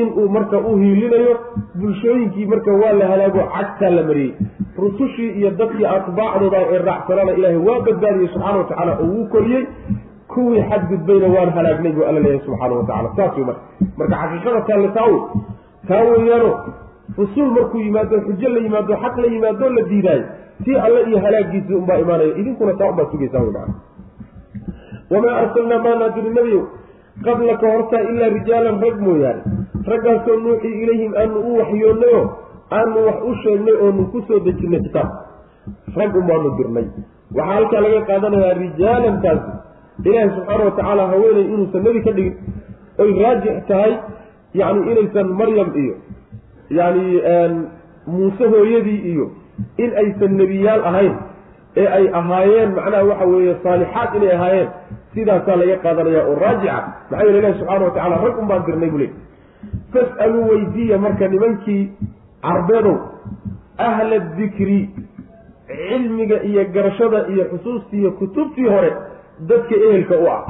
inuu marka u hiilinayo bulshooyinkii marka waa la halaago cagtaa la mariyey. Rusushii iyo dadkii atbaacdooda ee raacsanaana ilaahay waa badbaadiyey subxana watacaala oo wuu koriyey. Kuwii xadgudbayna waan halaagnay buu alla leeyahay subxaana watacala saas wey marka marka xaqiiqada taale taa wey taa weeyaano rusul markuu yimaado xujo la yimaado xaq la yimaado la diidaayo tii alle iyo halaagiisii unbaa imaanaya. Idinkuna taa unbaa sugaysaa wey macana wamaa arsalnaa maanaa diri nebiyow qablaka hortaa ilaa rijaalan rag mooyaane. Raggaasoo nuuxii ilayhim aanu u waxyoonnayo aanu wax u sheegnay oonu ku soo dejinnay kitaab rag unbaanu dirnay. Waxaa halkaa laga qaadanayaa rijaalantaasi ilaahi subxaana watacaala haweeney inuusan nebi ka dhigin. Oy raajix tahay yacni inaysan maryam iyo yacni muuse hooyadii iyo in aysan nebiyaal ahayn ee ay ahaayeen macnaha waxa weeye saalixaad inay ahaayeen sidaasaa laga qaadanaya oo raajica maxaa yeele ilahi subxaana watacala rag un baan dirnay buu leey fas'aluu weydiiya marka nimankii carbeedow ahla dikri cilmiga iyo garashada iyo xusuustii iyo kutubtii hore dadka ehelka u ah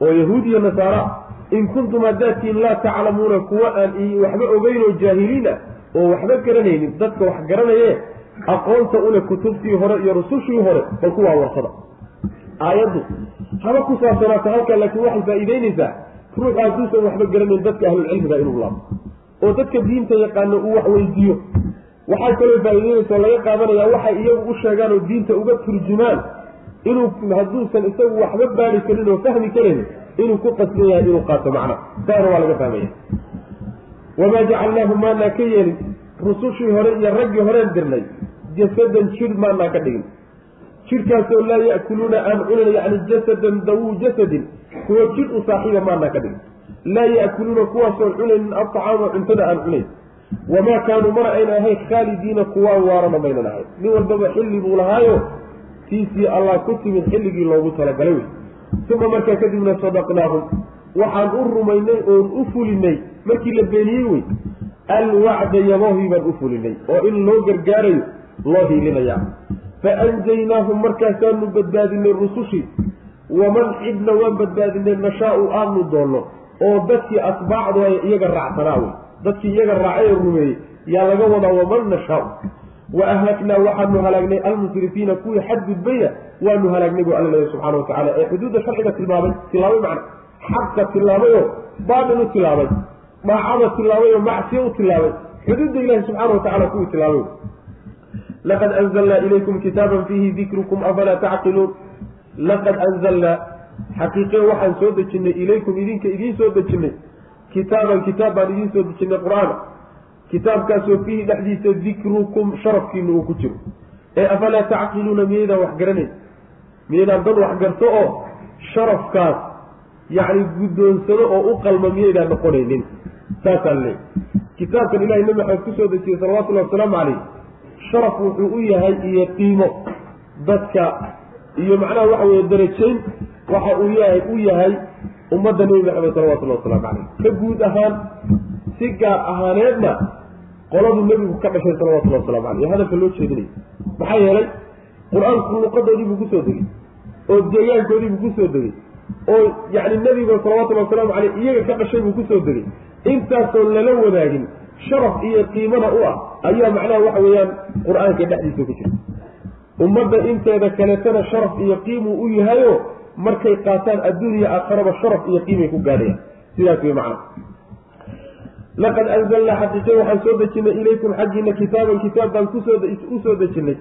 oo yahuud iyo nasaara in kuntum haddaadtiin laa taclamuuna kuwa aan waxba ogeyn oo jaahiliin ah oo waxba garanaynin dadka wax garanaye aqoonta ule kutubtii hore iyo rusushii hore bal kuwaa warsada aayaddu haba ku saabsanaato halkaa laakiin waxay faa'iideynaysaa ruux hadduusan waxba garanayn dadka ahlulcilmiga inuu laabo. Oo dadka diinta yaqaano uu wax weydiiyo. Waxay kaloo faa'iideynaysa laga qaadanayaa waxay iyagu u sheegaan oo diinta uga turjumaan inuu hadduusan isagu waxba baari karin oo fahmi karin inuu ku qasban yahay inuu qaato macna saana waa laga fahmaya. Wamaa jacalnaahu maanaa ka yeelin. Rusushii hore iyo raggii horeen dirnay. Jasadan jir maanaa ka dhigin. Jirkaasoo laa ya'kuluuna aan cunayn yacni jasadan dawuu jasadin. Kuwa jir u saaxiiba maanaa ka dhigin. Laa ya'kuluuna kuwaasoon cunaynin alطacaama cuntada aan cunayn wamaa kaanuu mana ayna ahayn khaalidiina kuwaa waarana maynan ahayn. Nin walbaba xilli buu lahaayo. Tiisii allah ku timid xilligii loogu talagalay. wey uma markaa kadibna sadaqnaahum. Waxaan u rumaynay oon u fulinay. Markii la beeniyey wey alwacda yaboohii baan u fulinay oo in loo gargaarayo loo hiilinaya. Fa anjaynaahum markaasaanu badbaadinay rusushii. Waman cidna waan badbaadinay nashaau aanu doonno. Oo dadkii atbaacdu ay iyaga raacsanaa wey. Dadkii iyaga raacay ee rumeeyey yaa laga wadaa waman nashaau wa ahlaknaa waxaanu halaagnay almusrifiina kuwii xadgudbayna waanu halaagnay bu alla leeya subxana watacala ee xuduudda sharciga tilmaamay tilaabay macna xaqa tilaabayoo baatil u tilaabay daacada tilaabay oo macsiyo u tilaabay xuduudda ilahi subxaana watacala kuwii tilaabay laqad anzalnaa ilaykum kitaaban fiihi dikrukum afalaa tacqiluun laqad anzalnaa xaqiiqe waxaan soo dejinnay ilaykum idinka idiin soo dejinnay kitaaban kitaab baan idiin soo dejinnay qur'aan kitaabkaasoo fiihi dhexdiisa dikrukum sharafkiina uu ku jiro. Ee afalaa tacqiluuna miyaydaan wax garanayn miyaydaan dad wax garto oo sharafkaas yacni guddoonsado oo u qalma miyaydaan noqonaynin saasaan leey kitaabkan ilahay nabi maxamed ku soo dejiyey salawatullahi wasalaamu calayh sharaf wuxuu u yahay iyo qiimo dadka iyo macnaha waxa weeye darajayn waxa uu yahay u yahay ummadda nebi maxamed salawatullahi wasalaamu calayh. Ka guud ahaan si gaar ahaaneedna qoladu nebigu ka dhashay salawatullahi waslamu caleyh hadalka loo jeedinay. Maxaa yeelay qur'aanku luqadoodii buu ku soo degay oo deegaankoodii buu ku soo degay oo yacni nebiga salawatullahi wasalaamu caleyh iyaga ka dhashay buu ku soo degay. Intaasoo lala wadaagin sharaf iyo qiimana u ah ayaa macnaha waxa weeyaan qur'aanka dhexdiisa ku jira. Ummadda inteeda kaleetana sharaf iyo qiimuu u yahayo markay qaataan adduuniya aakharaba sharaf iyo qiimay ku gaadhayaan. Sidaas wey macna laqad anzalnaa xaqiiqe waxaan soo dejinay ilaykum xaggiina kitaaban kitaab baan ku soo u soo dejinay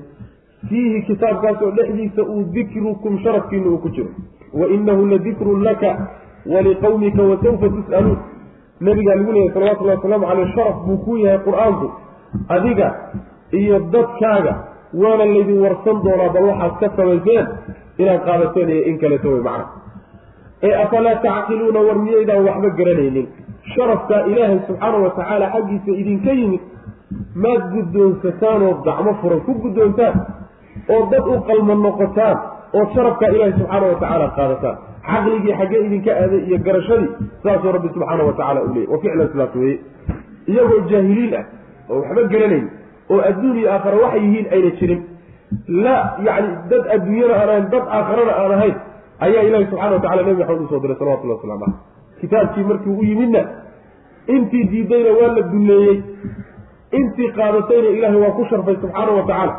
fiihi kitaabkaasoo dhexdiisa uu dikrukum sharafkiina uu ku jiro wa inahu ladikrun laka waliqawmika wasawfa tus'aluun nabigaa lagu leeyahy salawatullahi wasalaamu caleyh sharaf buu ku yahay qur'aanku adiga iyo dadkaaga waana laydin warsan doonaa bal waxaad ka samayseen inaad qaadateen iyo in kaleeto way macna ee afalaa tacqiluuna war miyaydaan waxba garanaynin sharafkaa ilaahay subxaana wa tacaala xaggiisa idinka yimid maad guddoonsataan oo gacmo furan ku guddoontaan oo dad u qalma noqotaan oo sharafkaa ilaahay subxaana wa tacaala qaadataan. Caqligii xaggee idinka aaday iyo garashadii saasuu rabbi subxaana wa tacala u leeyay wa ficlan sidaas weeye. Iyagoo jaahiliin ah oo waxba garanayn oo adduun iyo aakhara waxay yihiin ayna jirin. La yacni dad adduunyana aan ahayn dad aakharana aan ahayn ayaa ilahi subxana wa tacala nebi maxamed u soo diray salawatullahi waslamu caleyh kitaabkii markii u yimidna intii diidayna waa la dulleeyey intii qaadatayna ilaahay waa ku sharfay subxaana wa tacaala.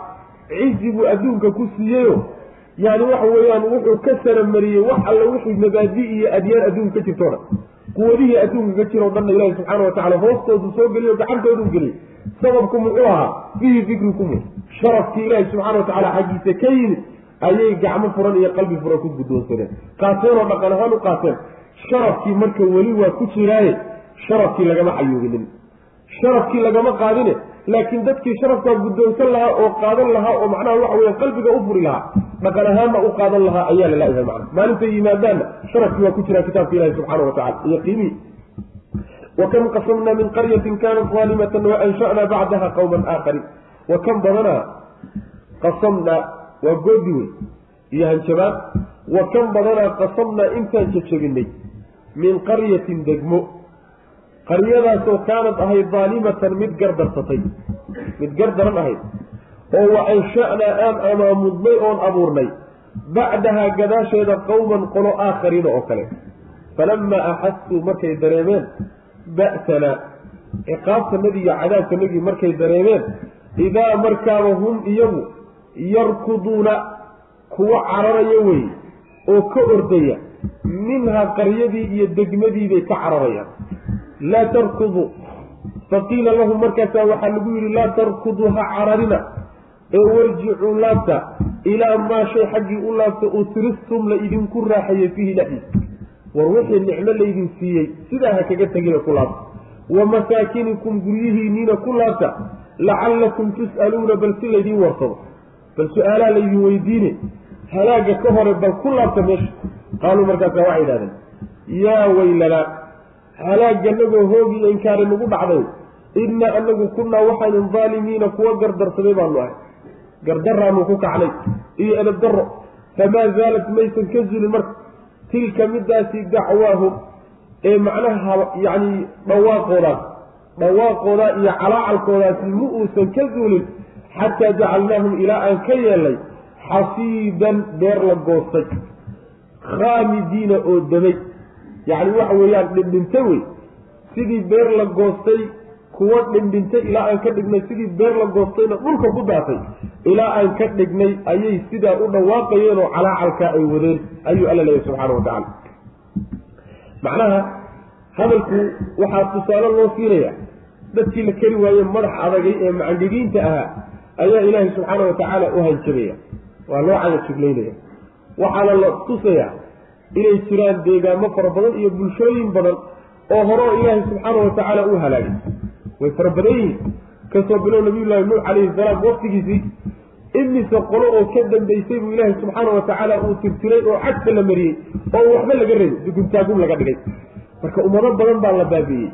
Cizi buu adduunka ku siiyeyo yani waxa weeyaan wuxuu ka saramariyey wax alla wixii mabaadi iyo adyaan adduunka ka jirto dhan. Quwadihii adduunka ka jiro dhanna ilahi subxaana wa tacala hoostoodu soo geliyo gacantoodu geliyey. Sababku muxuu ahaa fiihi dikrukum sharafkii ilaahi subxana wa tacala xaggiisa ka yimid ayay gacmo furan iyo qalbi furan ku guddoonsadeen. Qaateen oo dhaqan ahaan u qaateen sharafkii marka weli waa ku jiraaye sharafkii lagama xayuubinin sharafkii lagama qaadine laakiin dadkii sharafkaa guddoonsan lahaa oo qaadan lahaa oo macnaha waxa weya qalbiga u furi lahaa dhaqan ahaanna u qaadan lahaa ayaa la laayahay macna maalintay yimaadaanna sharafkii waa ku jiraa kitaabka ilahi subxaana wa tacala iyo qiimihii wakam qasamnaa min qaryatin kanat daalimatan waansha'naa bacdaha qawman aakharin. Wa kam badanaa qasamnaa waa goodi wey iyo hanjabaad. Wa kam badanaa qasamnaa intaan jajabinay min qaryatin degmo. Qaryadaasoo kaanad ahayd daalimatan mid gardarsatay mid gardaran ahayd oo wa ansha'naa aan amaamudnay oon abuurnay bacdahaa gadaasheeda qowman qolo aakhariina oo kale. Falamaa axasuu markay dareemeen ba'sanaa ciqaabtanadii iyo cadaabkanagii markay dareemeen idaa markaaba hum iyagu yarkuduuna kuwa cararaya weeye oo ka ordaya minhaa qaryadii iyo degmadiibay ka cararayaan. Laa tarkudu. Faqiila lahum markaasaa waxaa lagu yidhi laa tarkudu ha cararina ee warjicuu laabta ilaa maa shay xaggii u laabta utristum la idinku raaxayey fiihi dhexdiisa war wixii nicmo laydin siiyey sidaa ha kaga tegina ku laabta. Wa masaakinikum guryihiinniina ku laabta lacallakum tus'aluuna bal si laydiin warsado bal su'aalaha laydin weydiine halaaga ka hore bal ku laabta meesha qaaluu markaasa waxay yidhahdeen yaa weylanaa halaaganagoo hoogi iyo inkaari nagu dhacday innaa anagu kunnaa waxaynu daalimiina kuwa gardarsaday baanu ahay gardaraanu ku kacnay iyo edab darro famaa zaalat maysan ka zulin marka tilka midaasi dacwaahum ee macnaha yacni dhawaaqoodaas dhawaaqoodaa iyo calaacalkoodaasi ma uusan ka zuulin xataa jacalnaahum ilaa aan ka yeelnay xasiidan beer la goostay khaamidiina oo damay. Yacni waxa weeyaan dhindhintay wey. Sidii beer la goostay kuwa dhindhintay ilaa aan ka dhignay sidii beer la goostayna dhulka ku daatay ilaa aan ka dhignay ayay sidaa u dhawaaqayeen oo calaacalkaa ay wadeen. Ayuu alla leeyahy subxaana wa tacaala. Macnaha hadalku waxaa tusaale loo siinaya dadkii la keri waaye madax adagay ee macandigiinta ahaa ayaa ilaahay subxaana wa tacaala u hanjabaya waa loo cadajuglaynaya waxaana la tusayaa inay jiraan deegaamo fara badan iyo bulshooyin badan oo hore oo ilaahay subxaana wa tacaala uu halaagay. Way fara badan yihiin. Kasoo bilow nabiyullaahi nuux calayhi salaam waqtigiisii imise qolo oo ka dambaysay buu ilaahay subxaana wa tacaala uu tirtiray oo cagta la mariyey oo waxba laga rabin duguntaagun laga dhigay. Marka ummado badan baa la baabi'iyey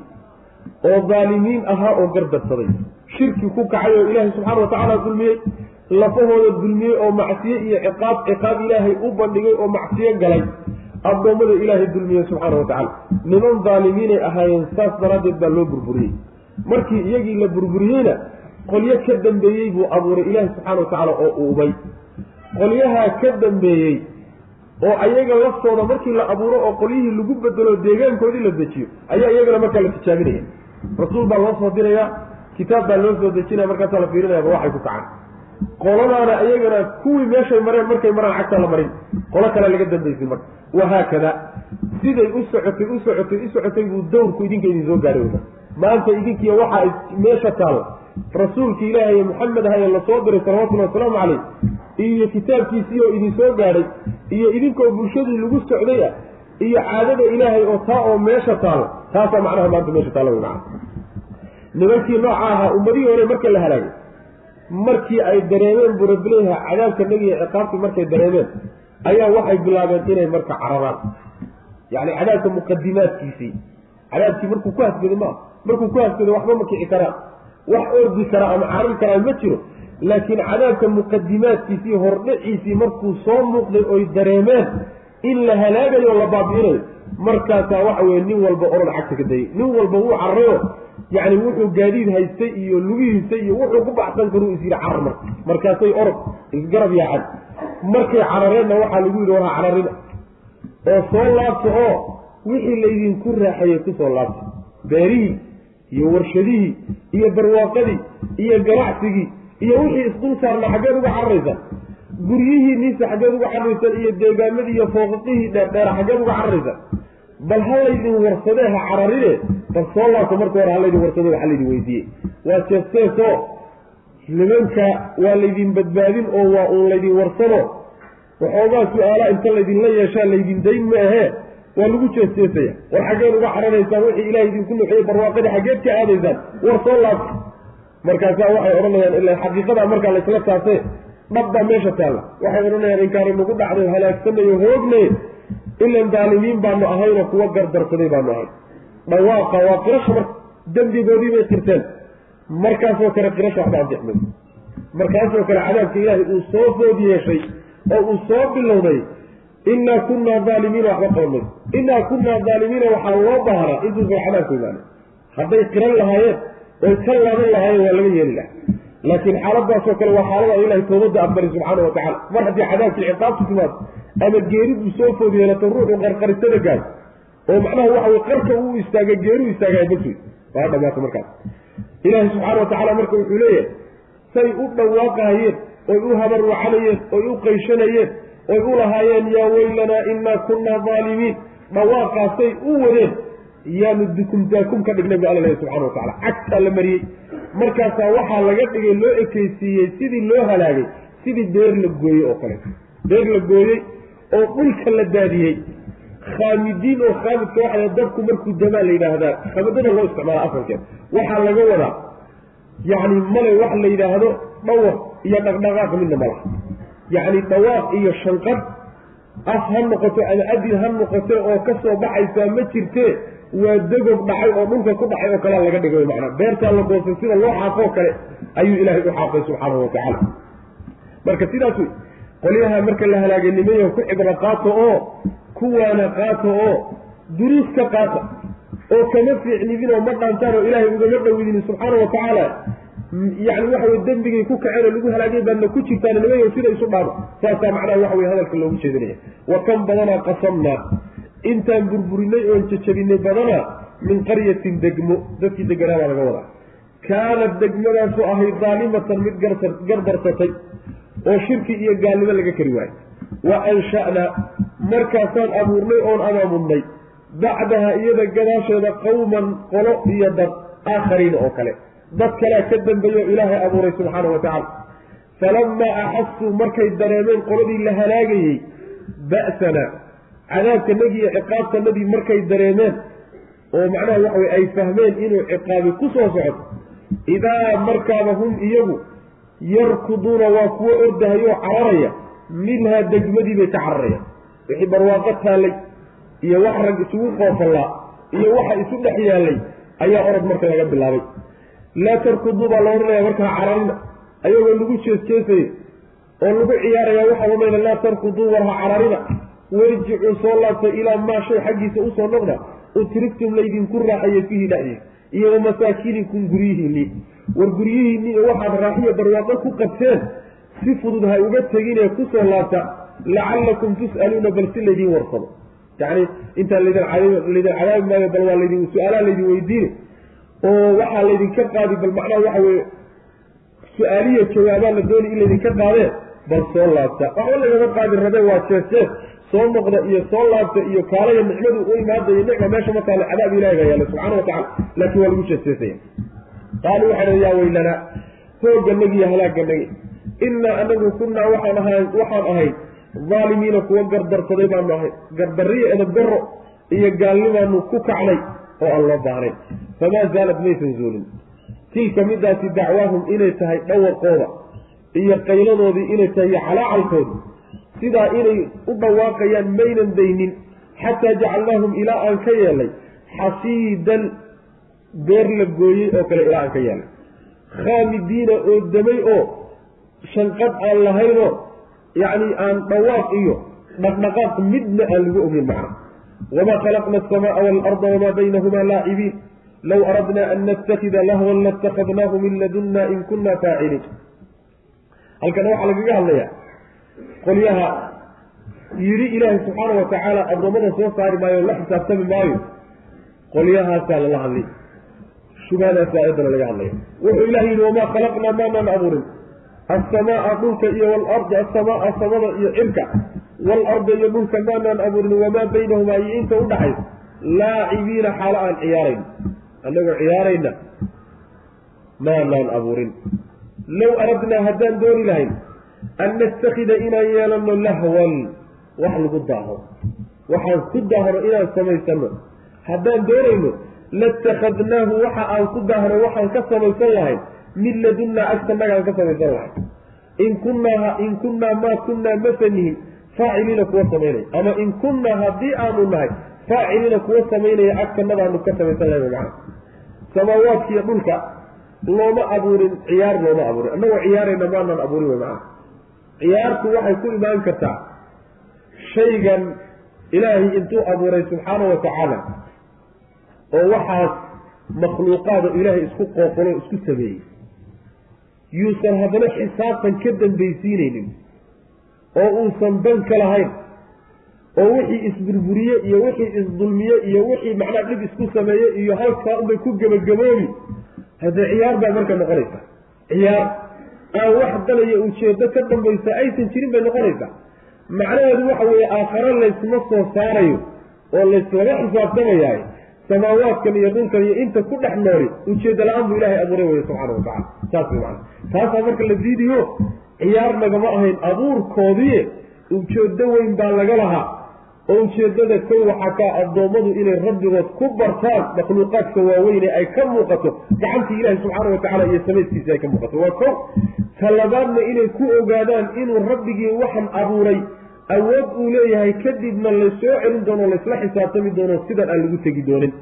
oo daalimiin ahaa oo gardarsaday. Shirki ku kacay oo ilaahay subxaana wa tacaala dulmiyey lafahooda dulmiyey oo macsiye iyo ciqaab ciqaab ilaahay u bandhigay oo macsiyo galay addoommada ilaahay dulmiyey subxaana wa tacala niman daalimiinay ahaayeen saas daraaddeed baa loo burburiyey. Markii iyagii la burburiyeyna qolyo ka dambeeyey buu abuuray ilaahi subxaana wa tacaala oo uubay qolyahaa ka dambeeyey oo ayaga laftooda markii la abuuro oo qolyihii lagu bedelo deegaankoodii la dejiyo ayaa iyagana markaa la tijaabinaya. Rasuul baa loo soo dirayaa kitaab baa loo soo dejinaya markaasaa la fiirinayaba waxay ku kacaan qoladaana iyagana kuwii meeshay mareen markay maraan cagta la marin. Qolo kale laga dambaysay marka. Wahaakada siday u socotay u socotay u socotay buu dawrku idinka idin soo gaaray weyna maanta idinkiiyo waxaa meesha taalla rasuulki ilaahay maxamed ahaye la soo diray salawatullahi wasalaamu caleyh iyo kitaabkiisii oo idin soo gaadhay iyo idinkoo bulshadii lagu socday ah iyo caadada ilaahay oo taa oo meesha taalla taasaa macnaha maanta meesha taalla wey macana nimankii nooca ahaa ummadihii hore marka la halaagay markii ay dareemeen buu rabbileeyaha cadaabka nebiga ciqaabtii markay dareemeen ayaa waxay bilaabeen inay marka cararaan yacni cadaabka muqadimaadkiisii cadaabkii markuu ku hasgado maa markuu ku hasgado waxba ma kici karaan. Wax ordi kara ama carari karaa ma jiro laakiin cadaabka muqadimaadkiisii hordhaciisii markuu soo muuqday oy dareemeen in la halaagayo la baabi'inayo markaasaa waxa weye nin walba orod cagta ka dayay nin walba wuu cararayo yacni wuxuu gaadiid haystay iyo lugihiisa iyo wuxuu ku baxsan karuu is yidhi carar marka markaasay orod isgarab yaacan markay carareenna waxaa lagu yidhi warha cararina oo soo laabta oo wixii laydinku raaxeeyey ku soo laabta beerihii iyo warshadihii iyo barwaaqadii iyo ganacsigii iyo wixii isdul saarna xaggeed uga cararaysaan guryihii niisa xaggeed uga cararaysaan iyo deegaamadii iyo fooqaqihii dheerdheera xaggeed uga cararaysaan bal ha laydin warsadee ha cararine bal soo laabta marka hore ha laydin warsade waxa laydin weydiiyey. Waa jeesteeso nimanka waa laydin badbaadin oo waa uun laydin warsano waxoogaa su'aala inta laydinla yeeshaa laydin dayn ma ahee waa lagu jeesteesaya war xaggeed uga cararaysaan wixii ilahay idinku nuxiyey barwaaqadii xaggeed ka aadaysaan war soo laabta markaasaa waxay odhanayaan ila xaqiiqadaa markaa laysla taase dhabbaa meesha taalla. Waxay odhanayaan inkaani nagu dhacday halaagsanayo hoognay ilan daalimiin baanu ahaynoo kuwa gardarsaday baanu ahayn. Dhawaaqa waa qirasha marka dembigoodii bay qirteen markaasoo kale qirasha waxba ansixmay markaasoo kale cadaabka ilaahay uu soo food yeeshay oo uu soo bilowday innaa kunnaa daalimiina waxba qaban mayso innaa kunnaa daalimiina waxaa loo baahnaa intuusan cadaabku imaana hadday qiran lahaayeen oy ka laaban lahaayeen waa laga yeeli laha laakiin xaaladaasoo kale waa xaalada ilahay toobadda aqbali subxaana wa tacala mar haddii cadaabkii ciqaabtu timaado ama geeridu soo food yeelato ruuxu qarqarisada gaad oo macnaha waxa wey qarka uu istaaga geeru istaagaya bas wey waa dhamaato markaas. Ilaahi subxaana wa tacaala marka wuxuu leeyahay say u dhawaaqahayeen oy u habarwacanayeen oy u qayshanayeen oy u lahaayeen yaa weylanaa innaa kunnaa daalimiin dhawaaqaasay u wadeen yaanu dukumdaakum ka dhignay bu alla lehy subxana wa tacala cagtaa la mariyey. Markaasaa waxaa laga dhigay loo ekeysiiyey sidii loo halaagay sidii beer la gooyey oo kale. Beer la gooyey oo dhulka la daadiyey. Khaamidiin oo khaamidka waxaa dabku markuu damaa la yidhaahdaa. Khamadada loo isticmaala asalkeeda waxaa laga wadaa yacni male wax la yidhaahdo dhawaq iyo dhaqdhaqaaq midna ma yacni dhawaaq iyo shanqad. Af ha noqoto ama adin ha noqote oo ka soo baxaysaa ma jirtee waa degob dhacay oo dhulka ku dhacay oo kalea laga dhigay macnaa. Beertaa la goostay sida loo xaaqoo kale ayuu ilaahay u xaaqay subxaanahu watacaala marka sidaas wey qolyaha marka la halaagay nimayo ku cibro qaato oo kuwaana qaato oo duruus qaata oo kama fiicnidin oo ma dhaantaan oo ilaahay ugama dhowidin subxaana wa tacaala. Yani waxa wey dembigay ku kaceen oo lagu halaagay baadna ku jirtaan nimayo sida isu dhaaba saasaa macnaha waxa wey hadalka loogu jeedinaya. Wa kan badanaa qasamnaa intaan burburinay oon jajabinay badanaa min qaryatin degmo dadkii deganaa baa laga wadaa. Kaanad degmadaasu ahayd daalimatan mid gardarsatay oo shirki iyo gaalnimo laga kari waayo wa ansha'naa markaasaan abuurnay oon amaamudnay bacdaha iyada gadaasheeda qowman qolo iyo dad aakhariina oo kale. Dad kalea ka dambeeyo ilaahay abuuray subxaana wa tacaala. Falamaa axasuu markay dareemeen qoladii la halaagayey ba'sana cadaabkanagii iyo ciqaabtanadii markay dareemeen oo macnaha waxa weye ay fahmeen inuu ciqaabi ku soo socdo idaa markaaba hum iyagu yarkuduuna waa kuwo ordahayoo cararaya minhaa degmadii bay ka cararayaan. Wixii barwaaqo taallay iyo wax rag isugu qoofallaa iyo waxa isu dhex yaallay ayaa orod marka laga bilaabay. Laa tarkuduu baa la odhanaya markaa cararina ayagoo lagu jeesjeesayay oo lagu ciyaaraya waxa wamayna laa tarkuduu warha cararina warjicuu soo laabta ilaa maa xaggiisa u soo noqda utrigtum laydinku raaxaye fiihi dhexdiisa iyo wamasaakinikum guryihiinii war guryihiinii iyo waxaad raaxiyo barwaaqo ku qabteen si fudud ha uga teginee ku soo laabta lacallakum tus'aluuna bal si laydin warsado. Yacni intaan laydin cadaabi maayo bal waa laydin su'aalaha laydin weydiine. Oo waxaa laydinka qaadi bal macnaha waxa weeye su'aaliya jawaabaa la doonay in laydinka qaadee bal soo laabta. Waxba lagaga qaadi rabee waa jees soo noqda iyo soo laabta iyo kaalaya nicmadu u imaada iyo nicma meesha ma taale cadaab ilahiga yaalla subxana wa tacala laakiin waa lagu jeesjeesaya qaaluu waxay yaa weylana hoogganagi iyo halaagganagi innaa anagu kunnaa waxaan ahay waxaan ahayd daalimiina kuwa gardarsaday baanu ahay. Gardarriyo edabdarro iyo gaalnimaanu ku kacnay oo aan loo baahnayn. Famaa zaalad maysan zuulin tilka midaasi dacwaahum inay tahay dhawaqooda iyo qayladoodii inay tahay iyo calaacalkoodi sidaa inay u dhawaaqayaan maynan daynin xataa jacalnaahum ilaa aan ka yeelay xasiidan beer la gooyey oo kale ilaa aan ka yeelay. Khaamidiina oo damay oo shanqad aan lahaynoo yacni aan dhawaaq iyo dhaqdhaqaaq midna aan lagu ogeyn macna wamaa khalaqna asamaaa waalarda wamaa baynahumaa laacibiin low aradna an natakida lahwan latakadnaahu min ladunna in kunna faaciliin. Halkana waxaa lagaga hadlayaa qolyaha yidhi ilaahay subxaana wa tacaala addoommada soo saari maayo la xisaabtami maayo. Qolyahaasaa lala hadlay shubhadaasa ayaddana laga hadlaya wuxuu ilahay yidhi wamaa khalaqnaa maanaan abuurin? Asamaaa dhulka iyo walarda asamaaa samada iyo cirka. Waalarda iyo dhulka maanaan abuurin? Wamaa baynahumaa? Iyo inta udhaxaysa laacibiina xaalo aan ciyaarayn. Annagoo ciyaarayna maanaan abuurin. Low aradnaa haddaan dooni lahayn an nastakida inaan yeelano lahwan wax lagu daaho waxaan ku daahno inaan samaysano haddaan doonayno latakhadnaahu waxa aan ku daahno waxaan ka samaysan lahayn min ladunnaa agtanagaan ka samaysan lahayn in kunnaa in kunnaa maa kunnaa masanihin faaciliina kuwa samaynaya ama in kunnaa haddii aanu nahay faaciliina kuwa samaynaya agtanadaanu ka samaysan lahayn macana samaawaadkiiyo dhulka looma abuurin ciyaar looma abuurin annagoo ciyaarayna maanaan abuurin wey macana ciyaartu waxay ku imaan kartaa shaygan ilaahay intuu abuuray subxaana wa tacaala oo waxaas makhluuqaada ilaahay isku qoofalo isku sameeyey. Yuusan haddana xisaabtan ka dambaysiinaynin oo uusan danka lahayn oo wixii isburburiye iyo wixii isdulmiye iyo wixii macnaa dhib isku sameeye iyo halkaa unbay ku gebagaboobi haddee ciyaar baa marka noqonaysa. Ciyaar aan wax dalaya ujeedo ka dambaysa aysan jirin bay noqonaysaa. Macnaheedu waxa weeye aakhare laysma soo saarayo oo layslaga xisaabtamayaay samaawaadkan iyo dhulkan iyo inta ku dhex nooli ujeeddo la'aan buu ilaahay abuuray weye subxana watacala saas way macana taasaa marka la diidiyo ciyaar nagama ahayn abuurkoodii ujeedo weyn baa laga lahaa oo ujeedada kow waxaa kaa addoommadu inay rabbigood ku bartaan makhluuqaadka waaweyne ay ka muuqato gacantii ilaahi subxaana wa tacala iyo samayskiisa ay ka muuqato. Waa kow talabaadna inay ku ogaadaan inuu rabbigii waxan abuuray awood uu leeyahay kadibna laysoo celin doono laysla xisaabtami doono sidan aan lagu tegi doonin.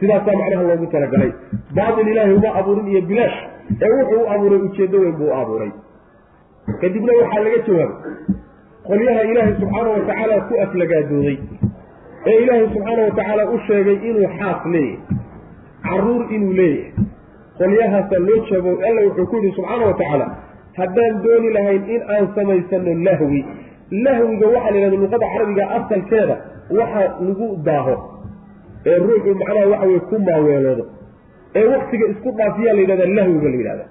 Sidaasaa macnaha loogu talagalay. Baatil ilaahay uma abuurin iyo bilaash ee wuxuu u abuuray ujeeddo weyn buu u abuuray. Kadibna waxaa laga jawaabay qolyaha ilaahay subxaana wa tacaala ku aflagaadooday ee ilaahay subxaana wa tacaala u sheegay inuu xaas leeyahay carruur inuu leeyahay. Qolyahaasaa loo jeebo alla wuxuu ku yihi subxaana wa tacaala haddaan dooni lahayn in aan samaysano lahwi. Lahwiga waxaa la yidhahda luqada carabiga asalkeeda waxa lagu daaho ee ruuxu macnaha waxa weye ku maaweeloodo. Ee waktiga isku dhaafiyaa la yidhahdaa lahwiga la yidhahda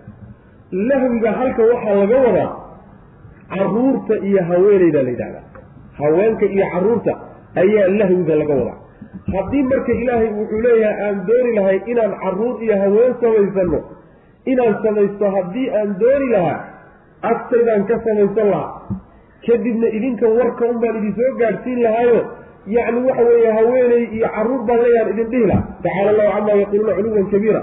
lahwiga halka waxaa laga wadaa carruurta iyo haweeneyda la yidhahdaa haweenka iyo carruurta ayaa lahwiga laga wadaa. Haddii marka ilaahay wuxuu leeyahay aan dooni lahay inaan carruur iyo haween samaysano inaan samaysto haddii aan dooni lahaa agtaydaan ka samaysan lahaa kadibna idinka warka un baan idin soo gaadhsiin lahaayo yacni waxa weeye haweeney iyo carruur baan leeyaan idin dhihi laha tacaala allahu camaa yaquuluuna culuwan kabiira.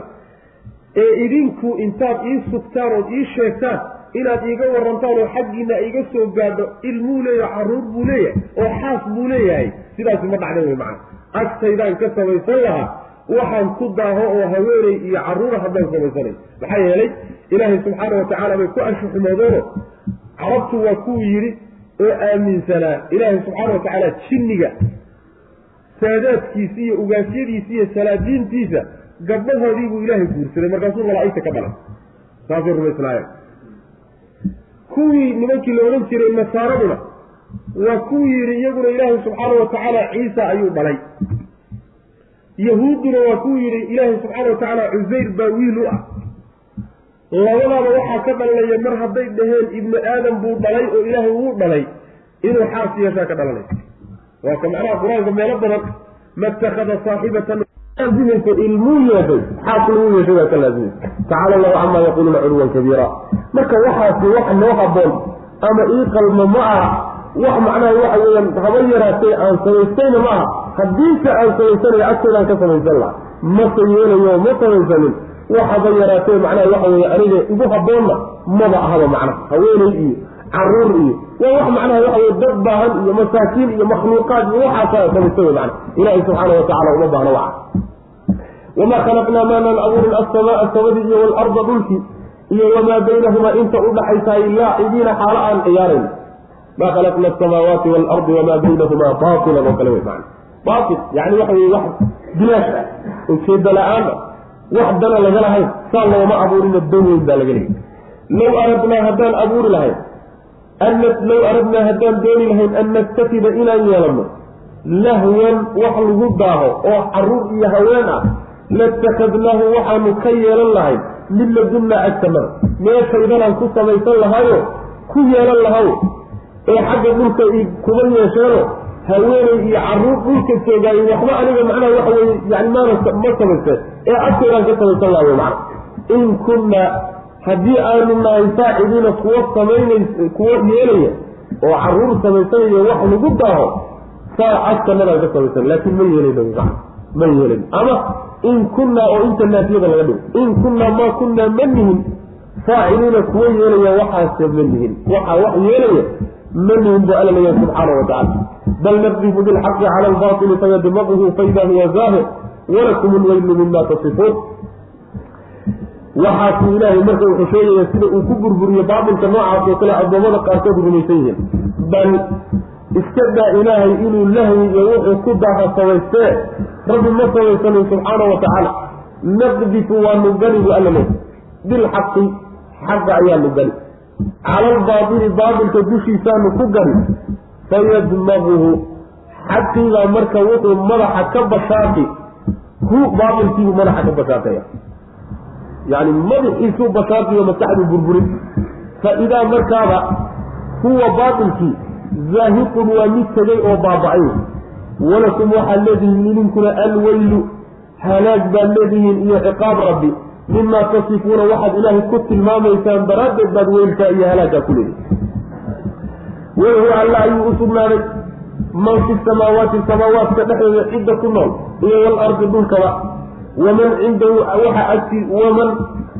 Ee idinku intaad ii sugtaan ood ii sheegtaan inaad iiga warantaan oo xaggiina iga soo gaadho ilmuu leeyahay carruur buu leeyahay oo xaas buu leeyahay sidaasi ma dhacden wey macana agtaydaan ka samaysan lahaa waxaan ku daaho oo haweeney iyo caruura haddaan samaysanay. Maxaa yeelay ilaahay subxaana watacaala bay ku anshuxumoodeeno carabtu waa kuwuu yidhi oo aaminsanaa ilaahay subxaana watacaala jinniga saadaadkiisa iyo ugaasyadiisa iyo salaadiintiisa gabdhahoodii buu ilaahay guursaday. Markaasuu malaa'igta ka dhalay saasay rumaysnaayeen kuwii nimankii la odhan jiray nasaaraduna waa kuwii yidhi iyaguna ilaahay subxaana watacaala ciisa ayuu dhalay. Yahuudduna waa kuwii yidhi ilaahay subxaana watacaala cusayr baa wiil u ah. Labadaaba waxaa ka dhalanaya mar hadday dhaheen ibnu aadam buu dhalay oo ilaahay wuu dhalay inuu xaas yeeshaa ka dhalanaysa waa ka macnaha qur'aanka meelo badan matakada saaxibatan laazimaysa ilmuu yeeshay xaas lagu yeeshay waa ka laazimaysa tacaala allahu camaa yaquuluuna culuwan kabiira marka waxaasi wax noo haboon ama ii qalmo ma aha wax macnaha waxa weeyaan haba yaraatee aan samaystayna ma aha haddiise aan samaysanayo agteedaan ka samaysan laha mase yeelayo ma samaysanin waxaba yaraatee macnaha waxa weeye aniga igu haboonna maba ahaba macnaha haweeney iyo carruur iyo waa wax macnaha waxa weye dad baahan iyo masaakiin iyo makhluuqaad iyo waxaasaa samaysta wey macna ilaahay subxaana watacala uma baahna waxa. Wamaa khalaqnaa maanaan abuurin assamaa samadii iyo waalarda dhulkii iyo wamaa baynahumaa inta udhaxaysaay laacibiina xaalo aan ciyaarayn. Maa khalaqna asamaawaati waalardi wamaa baynahumaa baatilan oo kale wey macna baatil yani waxa weye wax bilaash ah ujeeda la'aan ah wax dana laga lahayn saa looma abuurina dan baa laga leeyay low aradnaa haddaan abuuri lahayn low aradnaa haddaan dooni lahayn an nastakida inaan yeelanno lahwan wax lagu daaho oo carruur iyo haween ah latakadnaahu waxaanu ka yeelan lahayn min ladunna agtamada meeshaydanaan ku samaysan lahaayo ku yeelan lahaw ee xagga dhulka kuma yeesheeno haweeney iyo carruur dhulka joogaayo waxba aniga macnaha waxa weye yani maana ma samaysteen ee agteedaan ka samaysan laha wey macna in kunna haddii aanu nahay faacidiina kuwa samaynays kuwa yeelaya oo carruur samaysanaya wax lagu daaho saa agtanadaan ka samaysan laakiin ma yeelayno macna ma yeelayno ama in kunnaa oo inta naafiyada laga dhigo in kunnaa maa kunnaa ma nihin faaciliina kuwa yeelaya waxaase ma nihin. Waxaa wax yeelaya ma nihin bu alla leeyahay subxaana wa bal nadribu bilxaqi cala albaili fayadmaquhu faida huwa zaahir walakum lweylu mima tasifuun waxaasuu ilaahay marka wuxuu sheegaya sida uu ku burburiyo baatilka noocaas oo kale addoommada qaarkood rumaysan yihiin. Bal iska daa ilaahay inuu lahwi iyo wuxuu ku daaha samaystee rabbi ma samaysanin subxaana wa tacaala. Naqdifu waanu gani bu alla leey bilxaqi xaqa ayaanu gani cala albaatili baatilka dushiisaanu ku gani. Fayadmaguhu xaqiibaa marka wuxuu madaxa ka bashaaqi. Hu baatilkiibuu madaxa ka bashaaqaya yani madaxiisuu bashaaqi o maskaxduu burburin fa idaa markaaba huwa baatilkii zaahiqun waa mid tegay oo baaba-ay walakum waxaad leedihiin idinkuna alweylu halaag baad leedihiin iyo ciqaab rabbi mimaa tasifuuna waxaad ilaahay ku tilmaamaysaan daraaddeed baad weylkaa iyo halaaggaa ku leedihin walahu alla ayuu u sugnaaday man fi samaawaati samaawaadka dhexdeeda cidda ku nool iyo walardi dhulkaba waman cindahu waxa agti waman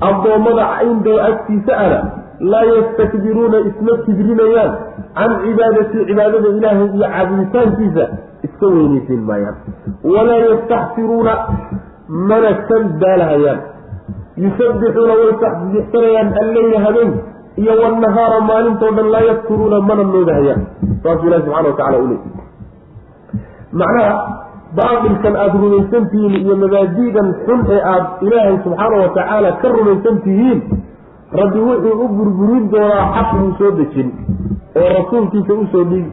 addoommada cindahu agtiisa ana laa yastakbiruuna isma kibrinayaan. Can cibaadati cibaadada ilaahay iyo caabuditaankiisa iska weynaysiin maayaan. Walaa yastaxsiruuna mana ka daalahayaan. Yusabbixuuna way tasbiixsanayaan alleyla habeen iyo wanahaara maalintoo dhan laa yafturuuna mana noogahayaan saasuu ilahi subxana wa tacala macnaha baatilkan aada rumaysan tihiin iyo mabaadi'dan xun ee aada ilaahay subxaana wa tacaala ka rumaysan tihiin rabbi wuxuu u burburin doonaa xaq buu soo dejin oo rasuulkiisa u soo dhigi.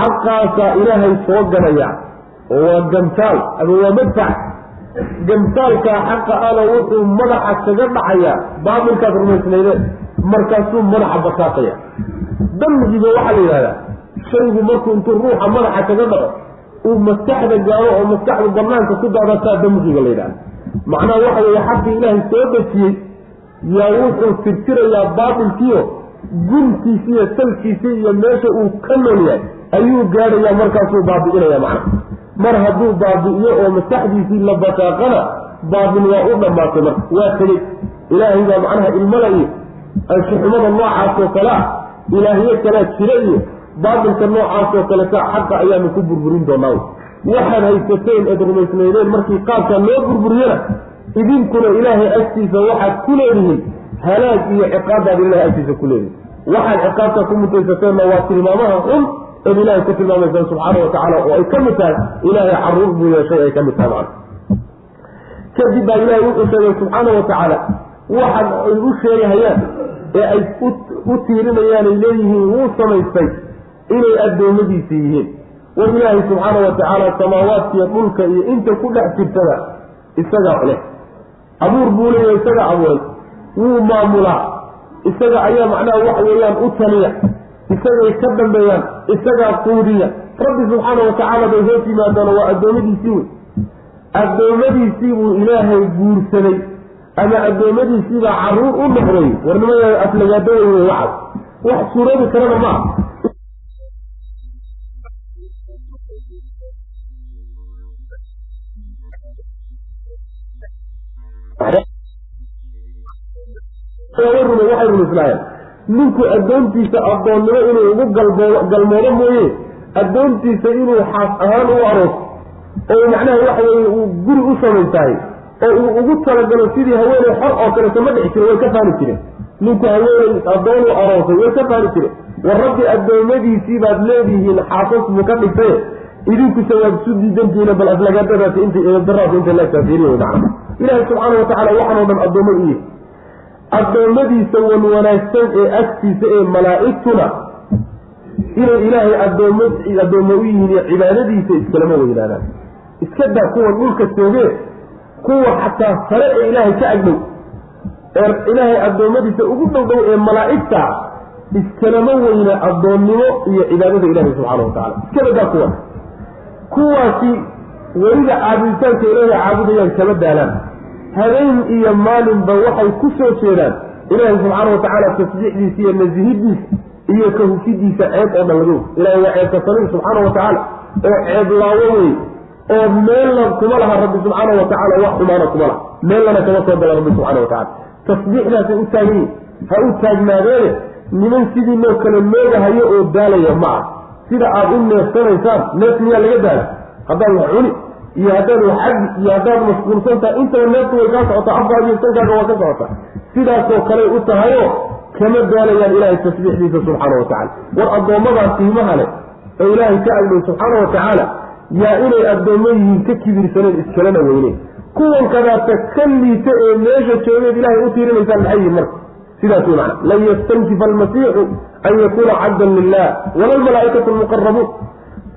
Xaqaasaa ilaahay soo ganaya oo waa gantaal ama waa madfac. Gamsaalkaa xaqa ana wuxuu madaxa kaga dhacayaa baatilkaad rumaysnaydeen markaasuu madaxa basaaqaya. Damjiga waxaa la yidhahdaa shaygu markuu intuu ruuxa madaxa kaga dhaco uu maskaxda gaaro oo maskaxdu banaanka ku daadataa damjiga la yidhahda macnaha waxa weeye xaqii ilaahay soo dejiyey yaa wuxuu tirtirayaa baatilkiio guntiisi iyo salkiisii iyo meesha uu ka nool yahay ayuu gaadhayaa markaasuu baabi'inaya macna mar hadduu baabi'iyo oo maskaxdiisii la basaaqana baabil waa u dhammaatay marka. Waa tegey. Ilaahay baa macnaha ilmada iyo anshuxumada noocaas oo kale ah ilaahyo kalea jira iyo baatilka noocaas oo kaleta xaqa ayaanu ku burburin doonaa. Waxaad haysateen eed rumaysnaydeen markii qaabkaa loo burburiyana idinkuna ilaahay agtiisa waxaad ku leedihiin halaag iyo ciqaabaad ilahay agtiisa ku leedihin waxaad ciqaabta ku mutaysateenna waa tilmaamaha xun eed ilahay ku tilmaamaysaan subxaana wa tacaala oo ay ka mid tahay ilaahay carruur buu yeeshay ay ka mid tahay macna kadib baa ilaahay wuxuu sheegay subxaana wa tacaala waxan ay u sheegahayaan ee ay u tiirinayaan ay leeyihiin wuu samaystay inay addoommadiisa yihiin. War ilaahay subxaana wa tacaala samaawaadkiiyo dhulka iyo inta ku dhex jirtada isagaa leh abuur buu leeyahay isagaa abuuray. Wuu maamulaa. Isaga ayaa macnaha waxa weeyaan u taliya. Isagay ka dambeeyaan isagaa quudiya. Rabbi subxaana wa tacaala bay hoos yimaadaan waa addoommadiisii wey addoommadiisii buu ilaahay guursaday. Ama addoommadiisiibaa carruur u noqday. Warnimada aflagaado wey waxaas wax suuroobi karana ma waxay rumaysnaayeen ninku addoontiisa addoonnimo inuu ugu galmoodo mooye. Addoontiisa inuu xaas ahaan u aroos oo macnaha waxa weeye uu guri u samaystahay oo uu ugu talagalo sidii haweeney xor oo kaleeto ma dhici jire way ka faani jireen. Ninku haweeney addoon u aroosay way ka faani jireen. War rabbi addoommadiisii baad leedihiin xaasas buu ka dhigtaye idinkuse waad isu diidantihiin bal aflagaadadaasi intay eedaraas intay laegtaasiiriy macna ilaahay subxaana wa tacala waxaan dhan addoommo u yihi addoommadiisa wan wanaagsan ee agtiisa ee malaa'igtuna inay ilaahay addoommo u yihiin iyo cibaadadiisa iskalama weynaadaan. Iska daa kuwan dhulka joogee kuwa xataa sare ee ilaahay ka agdhow ee ilaahay addoommadiisa ugu dhow dhow ee malaa'igta iskalama weyna addoonnimo iyo cibaadada ilaahay subxaana wa tacala iska badaa kuwan kuwaasi weliba caabuditaanka ilaahay caabudayaan kama daalaan habeen iyo maalinba waxay ku soo jeedaan. Ilaahay subxaana wa tacaala tasbiixdiisa iyo nasihidiisa iyo kahufidiisa ceeb oo dhan lago ilahay waa ceebka samiir subxaana wa tacaala oo ceeb laawo wey oo meelna kuma laha rabbi subxaana wa tacaala wax xumaana kuma laha. Meellana kama soo gala rabbi subxana wa tacala tasbiixdaasay u taagan yihiin ha u taagnaadeene niman sidii noo kale moogahayo oo daalaya ma ah sida aad u neefsanaysaan neef miyaa laga daala haddaad wax cuni iyo haddaad wax cabdi iyo haddaad mashquulsan tahay intaba neeftu way kaa socotaa afkaaga iyo sankaaga waa ka socotaa. Sidaasoo kaley u tahayoo kama daalayaan ilaahay tasbiixdiisa subxaana wa tacala war addoommadaas qiimaha leh oo ilaahay ka agdhow subxaana wa tacaala yaa inay addoommo yihiin ka kibirsaneen iskalana weyneen kuwan kadaata ka liita ee meesha joogeed ilaahay u tiirinaysaan maxay yihiin marka? Sidaas wey lan yastankifa almasiixu an yakuuna cabdan lilah wala almalaa'ikatu almuqarabuun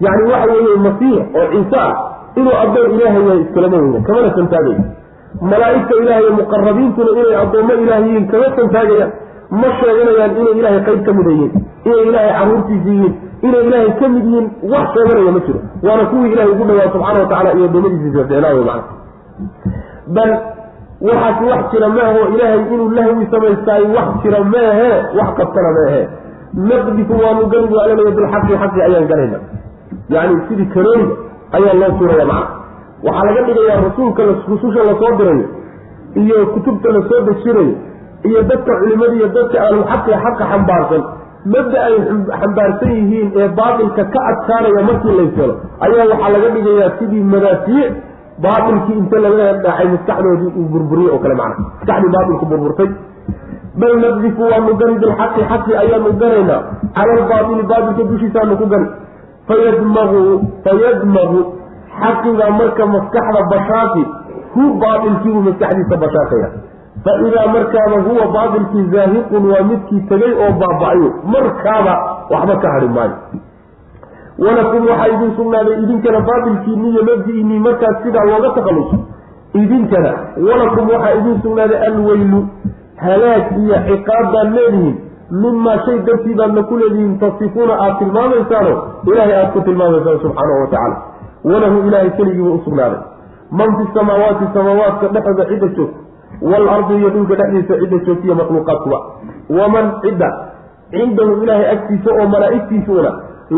yacni waxa weeye masiix oo ciise ah inuu addoon ilaahay yahay iskalama weyna kamana santaagaya malaa'igta ilaahay muqarabiintuna inay addoommo ilaah yihiin kama santaagayaan ma sheeganayaan inay ilaahay qayb ka mida yihiin inay ilaahay caruurtiisa yihiin inay ilaahay ka mid yihiin wax sheeganaya ma jiro. Waana kuwii ilahay ugu dhawaa subxana wa tacala iyo addoommadiisa ficnaa wey macana bal waxaas wax jira maaho ilaahay inuu lahwi samaystaay wax jira maahe wax qabtana maahe naqdiku waanu galigu alanaya bilxaqi xaqi ayaan galayna yacni sidii kanooniga ayaa loo tuuraya macna waxaa laga dhigayaa rasuulka rususha la soo dirayo iyo kutubta la soo dejinayo iyo dadka culimada iyo dadka ahlulxaqi xaqa xambaarsan. Mabda ay xambaarsan yihiin ee baatilka ka adkaanaya markii layselo ayaa waxaa laga dhigayaa sidii madaafiic baatilkii inta laga dhacay maskaxdoodii uu burburiyey oo kale macna maskaxdii baatilku burburtay. Bal naqdifu waanu gani bilxaqi xaqi ayaanu ganaynaa cala albaaili baatilka dushiisaanu ku gani fayadmagu fayadmagu xaqiga marka maskaxda bashaaqi hu baatilkiibuu maskaxdiisa bashaaqaya fa idaa markaaba huwa baatilkii zaahiqun waa midkii tegay oo baaba-ayo markaaba waxba ka hadhi maayo. Walakum waxaa idin sugnaaday idinkana baatilkiinni iyo markaas sidaa looga takhalluso idinkana walakum waxaa idin sugnaaday alweylu halaag iyo ciqaab baad leedihiin mimaa shay dartii baadna ku leedihiin tasifuuna aada tilmaamaysaano ilaahay aada ku tilmaamaysaan subxaanahu watacaala walahu ilaahay keligiiba u sugnaaday man fi samaawaati samaawaadka dhexooda cidda joogta waalardi iyo dhulka dhexdiisa cidda joogtiyo makhluuqaadkuba waman cidda cindahu ilaahay agtiisa oo malaa'igtiisuuna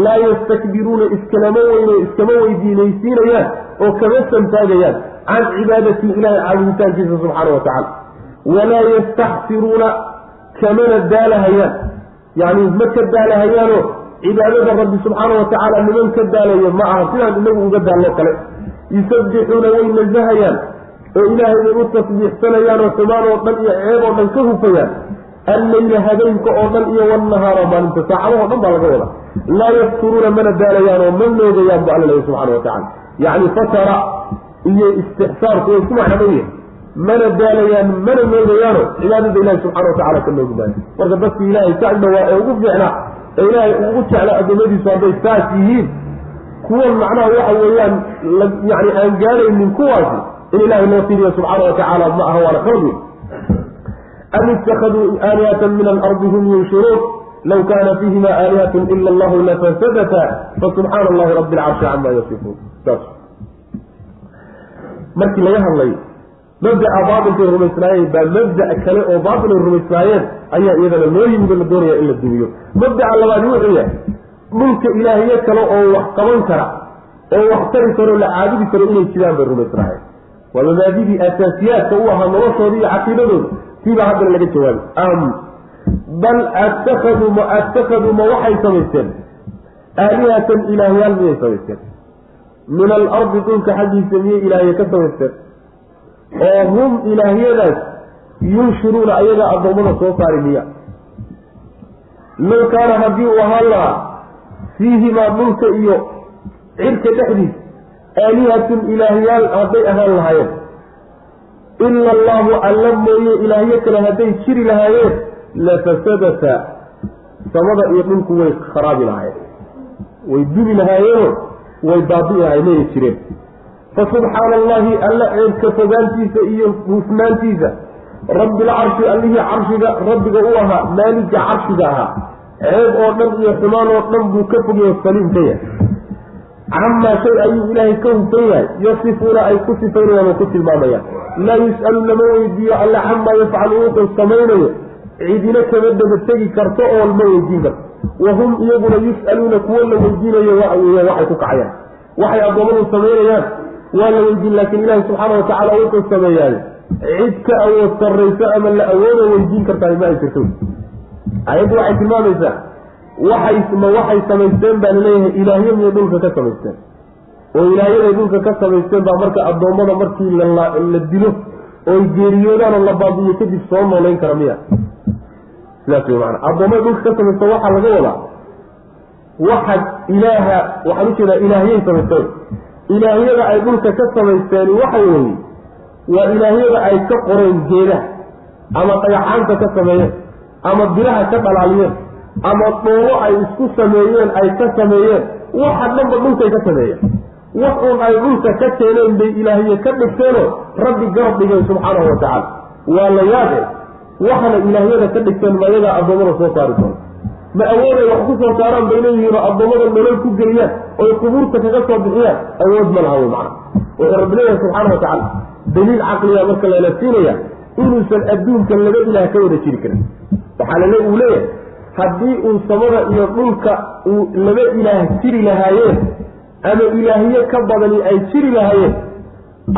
laa yastakbiruuna iskalama weyno iskama weydiinaysiinayaan oo kama santaagayaan can cibaadati ilaahay caabuditaankiisa subxaana wa tacala walaa yastaxsiruuna kamana daalahayaan. Yacni ma ka daalahayaanoo cibaadada rabbi subxaana wa tacaala niman ka daalayo ma aha sidaan inagu uga daallo kale. Yusabbixuuna way nasahayaan oo ilaahay bay u tasbiixsanayaan oo xumaan oo dhan iyo ceeb oo dhan ka hufayaan. Alleyla habeenka oo dhan iyo wanahaara maalinta saacadaho dhan baa laga wadaa. Laa yafturuuna mana daalayaanoo ma moogayaan bu alla lehy subxana wa tacala yacni fatara iyo istixsaarku way isku yahay mana daalayaan mana moogayaano cibaadada ilahi subxana wa tacala ka noogi maayo marka dadki ilaahay ka agdhawaa ee ugu fiicnaa ee ilaahay ugu jecla addoommadiisu hadday saas yihiin kuwan macnaha waxa weeyaan yani aan gaadhaynin kuwaasi in ilahay loo tiriyo subxaana wa tacaala ma aha waana wey am itakaduu aalihatan min alardi hum yunshiruun law kana fiihima aalihatun ila allahu lafasadata fasubxaana allahi rabi alcarshi cama yasifuun. Saas markii laga hadlay mabda'a baatilkay rumaysnaayeen baa mabda' kale oo baatil ay rumaysnaayeen ayaa iyadana loo yimid la doonaya in la dumiyo. Mabda'a labaadi wuxuu yahay dhulka ilaahyo kale oo wax qaban kara oo wax tari karo la caabudi karo inay jiraan bay rumaysnaayeen waa mabaadidii asaasiyaadka u ahaa noloshooda iyo caqiidadooda. Siibaa haddana laga jawaabay. Am bal attakaduu ma attakaduu ma waxay samaysteen? Aalihatan ilaahyaal miyay samaysteen? Min alardi dhulka xaggiisa miyay ilaahye ka samaysteen oo hum ilaahyadaas yunshiruuna ayagaa addoommada soo saari miya low kaana haddii uu ahaan lahaa fiihimaa dhulka iyo cirka dhexdiis aalihatun ilaahyaal hadday ahaan lahaayeen. Ila allahu alla mooye ilaahyo kale hadday jiri lahaayeen lafasadata samada iyo dhulku way kharaabi lahaayeen. Way dubi lahaayeeno way baabi'i lahayen mayay jireen fasubxaana allahi alla ceebka fogaantiisa iyo hufnaantiisa rabbilcarshi allihii carshiga rabbiga u ahaa maaligga carshiga ahaa ceeb oo dhan iyo xumaan oo dhan buu ka fogyaho saliim ka yahay. Camaa shay ayuu ilaahay ka hufan yahay yasifuuna ay ku sifaynayaan oo ku tilmaamayaan laa yus'alu lama weydiiyo alla camaa yafcalu wuxuu samaynayo cidina kama daba tegi karto oo ma weydiin karto. Wahum iyaguna yus'aluuna kuwo la weydiinayo waxa weeye waxay ku kacayaan. Waxay addoommadu samaynayaan waa la weydiin laakiin ilaahi subxaana wa tacaala wuxuu sameeyaay cid ka awood sarrayso ama la awoodo weydiin kartaa ma ay jirto. Ayaddu waxay tilmaamaysaa waxay ma waxay samaysteen baa la leeyahay ilaahyo miyay dhulka ka samaysteen. Oo ilaahyaday dhulka ka samaysteen baa marka addoommada markii la dilo ooy geeriyoodaan oo la baabi'iyo kadib soo noolayn kara miya. Sidaas wey maana addoommada dhulka ka samaysta waxaa laga wadaa waxaad ilaaha waxaan u jeedaa ilaahyay samaysteen ilaahyada ay dhulka ka samaysteen waxa weeye waa ilaahyada ay ka qoreen geedaha ama dhagaxaanta ka sameeyeen ama biraha ka dhalaaliyeen ama dhoolo ay isku sameeyeen ay ka sameeyeen waxa dhanba dhulkay ka sameeyeen. Wax uun ay dhulka ka keeneen bay ilaahye ka dhigteenoo rabbi garab dhigeen subxaanahu wa tacaala. Waa la yaade waxana ilaahyada ka dhigteen mayagaa addoommada soo saari doona ma awooday wax ku soo saaraan bay leeyihiin oo addoommada nolol ku geliyaan oy qubuurta kaga soo bixiyaan awood ma laha wey macana wuxuu rabbi leeyahay subxaana wa tacaala daliil caqliga marka lala siinaya inuusan adduunkan laba ilaah ka wada jiri karin. Waxaa lale uu leeyahay haddii uu samada iyo dhulka uu laba ilaah jiri lahaayeen ama ilaahyo ka badani ay jiri lahaayeen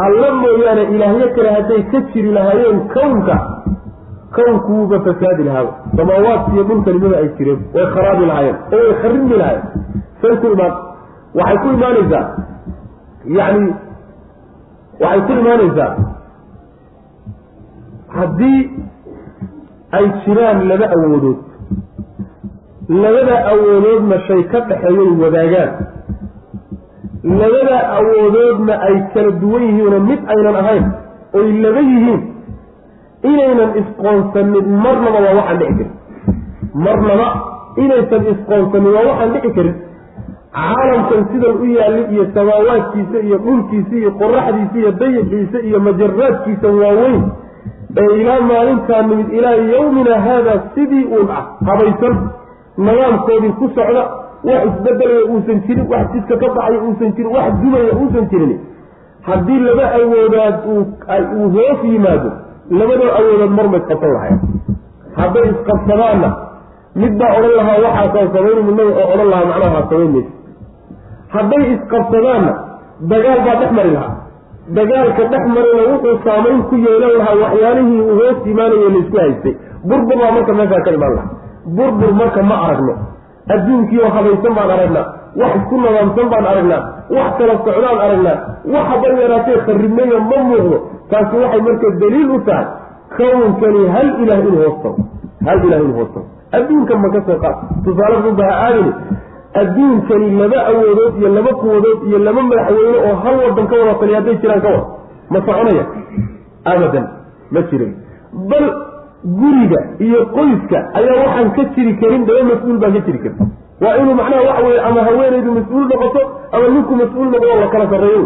alla mooyaane ilaahyo kale hadday ka jiri lahaayeen kownka kownku wuuba fasaadi lahaaba samaawaadka iyo dhulka nimada ay jireen way kharaabi lahaayeen oo way kharibmi lahaayeen. Say ku imaan waxay ku imaanaysaa yacni waxay ku imaanaysaa haddii ay jiraan laba awoodood labada awoodoodna shay ka dhexeeyay wadaagaan labada awoodoodna ay kala duwan yihiinoo mid aynan ahayn oy laba yihiin inaynan isqoonsanin marnaba waa waxaan dhici karin. Marnaba inaysan isqoonsanin waa waxaan dhici karin. Caalamkan sidan u yaalli iyo samaawaadkiisa iyo dhulkiisa iyo qoraxdiisa iyo dayixiisa iyo majaraadkiisa waaweyn. Ee ilaa maalintaa nimid ilaa yawmina haada sidii uun ah habaysan nidaamkoodii ku socda wax isbedelaya uusan jirin wax jidka ka baxaya uusan jirin wax dumaya uusan jirin. Haddii laba awoodaad uu hoos yimaado labadoo awoodood marmay qabsan lahayn. Hadday isqabsadaanna mid baa odhan lahaa waxaasaan samayni midnaba oo odhan lahaa macnaha ha samayn maysa hadday isqabsadaanna dagaal baa dhex mari lahaa. Dagaalka dhex marina wuxuu saamayn ku yeelan lahaa waxyaalihii uu hoos imaanayo laysku haystay. Burbur baa marka meeshaa ka imaan lahaa. Burbur marka ma aragno. Adduunkiioo habaysan baan aragnaa wax isku nadaamsan baan aragnaa wax kala socdaan aragnaa wax haba yaraatee kharibnaya ma muuqdo. Taasi waxay marka daliil u tahay kawnkani hal ilaah inuu hoostao hal ilah inuu hoostao adduunkan ma ka soo qaad. Tusaale rubaha aadani adduunkani laba awoodood iyo laba quwadood iyo laba madaxweyne oo hal wadan ka wada taliya hadday jiraan ka wada ma soconaya? Abadan ma jirin. Bal guriga iyo qoyska ayaa waxaan ka jiri karin daba mas'uul baan ka jiri karin waa inuu macnaha waxa weye ama haweenaydu mas'uul noqoto ama ninku mas'uul noqdo la kala sarreeyo.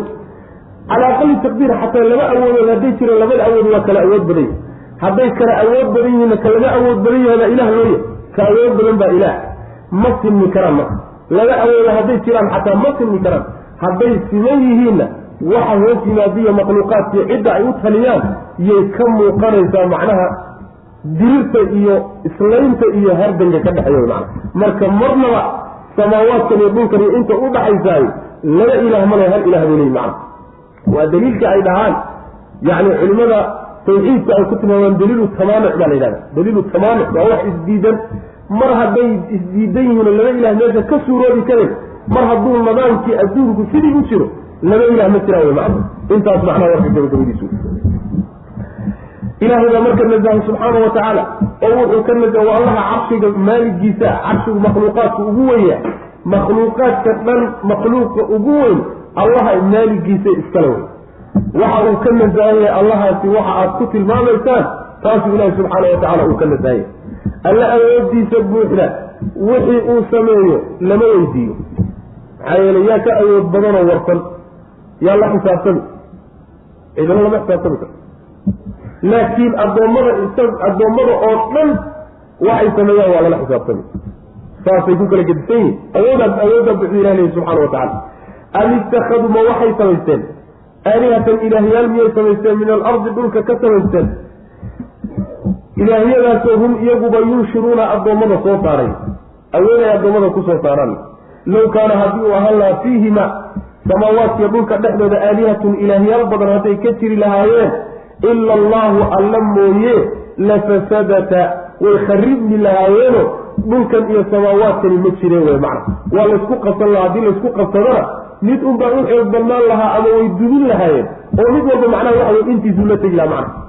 Calaa aqali taqdiir xataa laba awoodood hadday jiraan labada awood waa kala awood badan yahi hadday kala awood badan yihiinna ka laga awood badan yahana ilaah looya ka awood badan baa ilaah. Ma sinmi karaan marka laba awoodo hadday jiraan xataa ma sinmi karaan hadday siman yihiinna waxa hoos yimaadiyo makhluuqaadkii cidda ay u taliyaan yay ka muuqanaysaa macnaha dirirta iyo islaynta iyo hardanka ka dhexeeya macna. Marka marnaba samaawaadkan iyo dhulkan iyo inta u dhaxaysaay laba ilaah male hal ilah bay leeyi macna. Waa daliilka ay dhahaan. Yacni culimada tawxiidka ay ku tilmaamaan daliilu tamaanuc baa la yidhahda daliilu tamaanuc waa wax isdiidan. Mar hadday isdiidan yihiin laba ilah meesha ka suuroobi karin mar hadduu nidaamkii adduunku sidii u jiro laba ilah ma jiraan wey macna. Intaas macnaha warka gabagabadiisu ilaahay baa marka nazahay subxaana wa tacaala oo wuxuu ka naza waa allaha carshiga maaligiisa carshigu makhluuqaadka ugu weya makhluuqaadka dhan makhluuqa ugu weyn allaha maaligiisa iskale wey waxa uu ka nasahaya allahaasi waxa aad ku tilmaamaysaan taasuu ilaahi subxaana wa tacala uu ka nasahaya alla awoodiisa buuxda wixii uu sameeyo lama weydiiyo. Maxaa yeele yaa ka awood badanoo warsan. Yaa la xisaabtami. Cidina lama xisaabtami karto laakiin addoommada addoommada oo dhan waxay sameeyaan waa lala xisaabtami. Saasay ku kala gedisan yihiin awoodaas awooddaa buxuu ilah leeyi subxana wa tacala am ittakhaduu ma waxay samaysteen? Aalihatan ilaahyaal miyay samaysteen? Min alardi dhulka ka samaysteen? Ilaahyadaasoo hum iyaguba yunshiruuna addoommada soo saaray. Awooday addoommada ku soo saaraan. Low kaana haddii uu ahaan lahaa fiihima samaawaadkiyo dhulka dhexdooda aalihatun ilaahyaal badan hadday ka jiri lahaayeen ila allahu alla mooye lafasadata way kharibmi lahaayeeno dhulkan iyo samaawaadkani ma jireen wey macna waa laysku qabsan lahaa haddii laysku qabsadana mid unbaa u xoog badnaan lahaa ama way dumin lahaayeen oo mid walba macnaha waxa wey intiisuu la tegi lahaa macna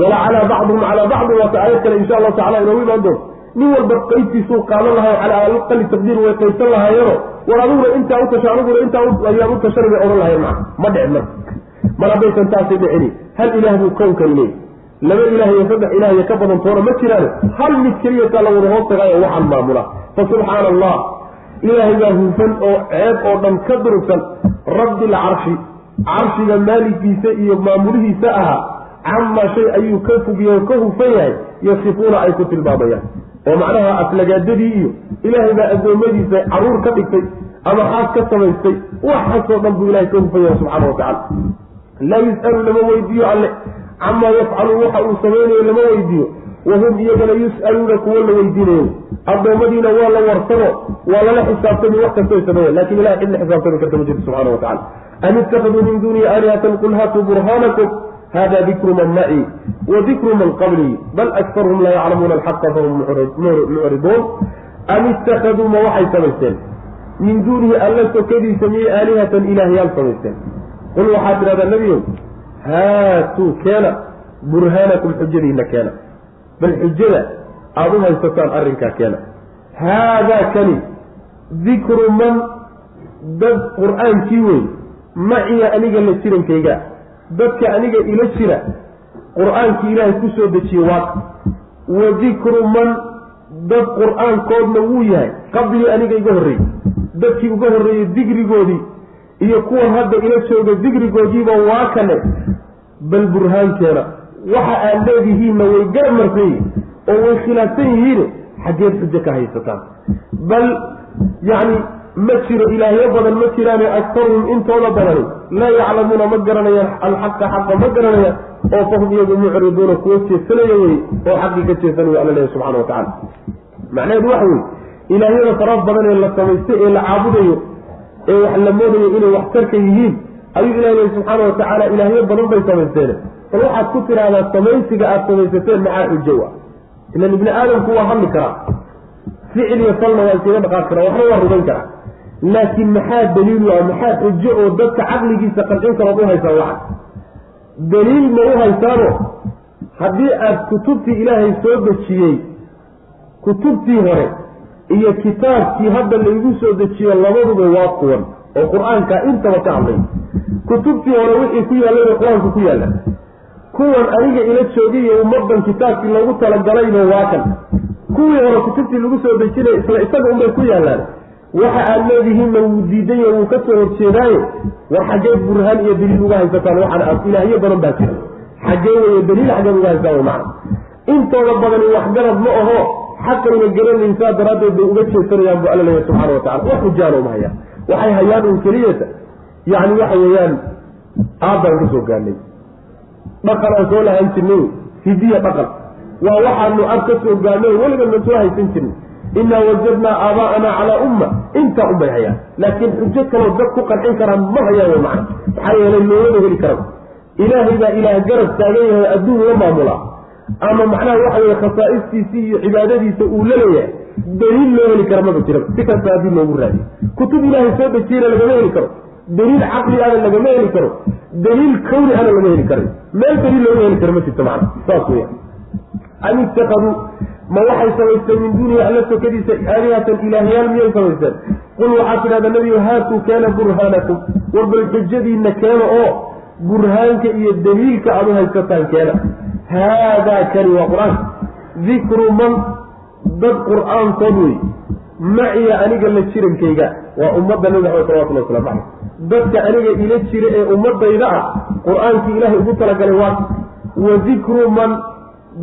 wala calaa bacdihim calaa bacdin waata aayad kale insha allahu tacala inoogu imaan doonto nin walba qaybtiisuu qaadan lahayo calaa aqali taqdiir way qaybsan lahaayeeno war adiguna intaa u tasha aniguna intaa ayaan u tashanay bay odhan lahayen macna ma dhicin marka mar haddaysan taasay dhicini hal ilaah buu kownkani leeyay laba ilaah iyo saddex ilaah iyo ka badan toona ma jiraane hal mid keliyataa la wada hoos tagaayo waxaan maamula. Fa subxaana allah ilaahay baa hufan oo ceeb oo dhan ka durugsan. Rabbi lcarshi carshiga maaligiisa iyo maamulihiisa ahaa camaa shay ayuu ka fugiye oo ka hufan yahay yasifuuna ay ku tilmaamayaan. Oo macnaha aflagaadadii iyo ilaahay baa addoommadiisa carruur ka dhigtay ama xaas ka samaystay. Waxaasoo dhan buu ilahay ka hufan yahay subxaana wa tacala laa yus'alu lama weydiiyo alle camaa yafcalu waxa uu samaynayo lama weydiiyo wahum iyagana yus'aluuna kuwo la weydiinayo addoommadiina waa la warsano waa lala xisaabtami wax kastoy sameeyan laakiin ilahay cid la xisaabtami karta ma jirto subxana wa am ittakhaduu min duunihi aalihatan qul haatuu burhaanakum hada dikru man maci wa dikru man qablii bal aktaruhum laa yaclamuuna alxaqa fahum mucriduun am ittakhaduu ma waxay samaysteen min duunihi alla sokadiisa miyay aalihatan ilaahyaal samaysteen qul waxaad tidhahdaa nebiyow haatuu keena burhaanakum xujadiina keena bal xujada aada u haysataan arrinkaa keena haadaa kani dikru man dad qur'aankii wey maciya aniga la jirankayga dadka aniga ila jira qur'aankii ilaahay ku soo dejiye waaka wa dikru man dad qur'aankoodna wuu yahay qablii aniga iga horreeyey dadkii uga horreeyey digrigoodii iyo kuwan hadda ila jooga digrigoodiiba waa kane bal burhaankeena waxa aad leedihiinna way garab marsan yihiin oo way khilaafsan yihiin xaggeed xujo ka haysataan. Bal yacni ma jiro ilaahyo badan ma jiraane aktaruhum intooda badani. Laa yaclamuuna ma garanayaan alxaqa xaqa ma garanayaan oo fahum iyagu mucriduuna kuwa jeesanaya wey oo xaqii ka jeesanaya alla leeyahy subxana wa tacala macnaheedu waxa weye ilaahyada faraha badan ee la samaystay ee la caabudayo ee wax la moodayo inay waxtarka yihiin ayuu ilahi leeyahy subxaana wa tacaala ilaahyo badan bay samaysteene bal waxaad ku tidhaahdaa samaysiga aada samaysateen maxaa xujo a ilan ibni aadamku waa hadli karaa. Ficil iyo falna waa iskaga dhaqaaqi karaa waxna waa rumayn karaa. Laakiin maxaa daliilu ah maxaa xujo oo dadka caqligiisa qancin karood u haysaan waxa? Daliil ma u haysaano? Haddii aada kutubtii ilaahay soo dejiyey kutubtii hore iyo kitaabkii hadda laygu soo dejiyo labaduba waa kuwan oo qur'aanka intaba ka hadlay. Kutubtii hore wixii ku yaallayna qur'aanku ku yaalla kuwan aniga ila joogiyo ummadan kitaabkii loogu talagalayna waa kan. Kuwii hore kutubtii lagu soo dejinay isla isaga unbay ku yaallaan. Waxa aad leedihiinna wuu diidayo wuu ka soo horjeedaaye war xaggeed burhaan iyo daliil uga haysataan waxaan ilaahyo badan baa jira xaggee weyo daliil xaggeed uga haystaan way macana intooda badani waxgarad ma aho xaqayna garanaysaa daraaddeed bay uga jeesanayaan bu alla leeya subxana wa tacala wax xujaana uma hayaan waxay hayaan un keliyata yacni waxa weeyaan aabbaan ka soo gaanay dhaqan aan soo lahaan jirnay hidiya dhaqan. Waa waxaanu ab ka soo gaanay weliganna soo haysan jirnay inaa wajadnaa aabaa'ana calaa umma. Intaa unbay hayaan. Laakiin xujo kaloo dad ku qancin karaan ma hayaan way macna. Maxaa yeelay loolama heli karan ilaahay baa ilaah garab taagan yahay adduun la maamulaa ama macnaha waxa weye khasaa'istiisii iyo cibaadadiisa uu la leeyahay daliil loo heli kara maba jira si kasta haddii loogu raadiyo. Kutub ilaahay soo dejiyana lagama heli karo. Daliil caqli ana lagama heli karo. Daliil kawni ana lama heli karay meel daliil looga heli karo ma jirto macna. Saas weya am itakaduu ma waxay samaysteen min duunihi alla sokadiisa aalihatan ilaahyaal miyay samaysteen? Qul waxaad tidhahdaa nebigu haatuu keena burhaanakum. War bal xujadiinna keena oo burhaanka iyo daliilka aad u haysataan keena haadaa kani waa qur'aanka dikru man dad qur'aankood wey maciya aniga la jirankayga waa ummadda nabi maxamed salawatullah waslamu caleyh dadka aniga ila jira ee ummadayda ah qur'aankii ilaahay ugu talagalay waa wa dikru man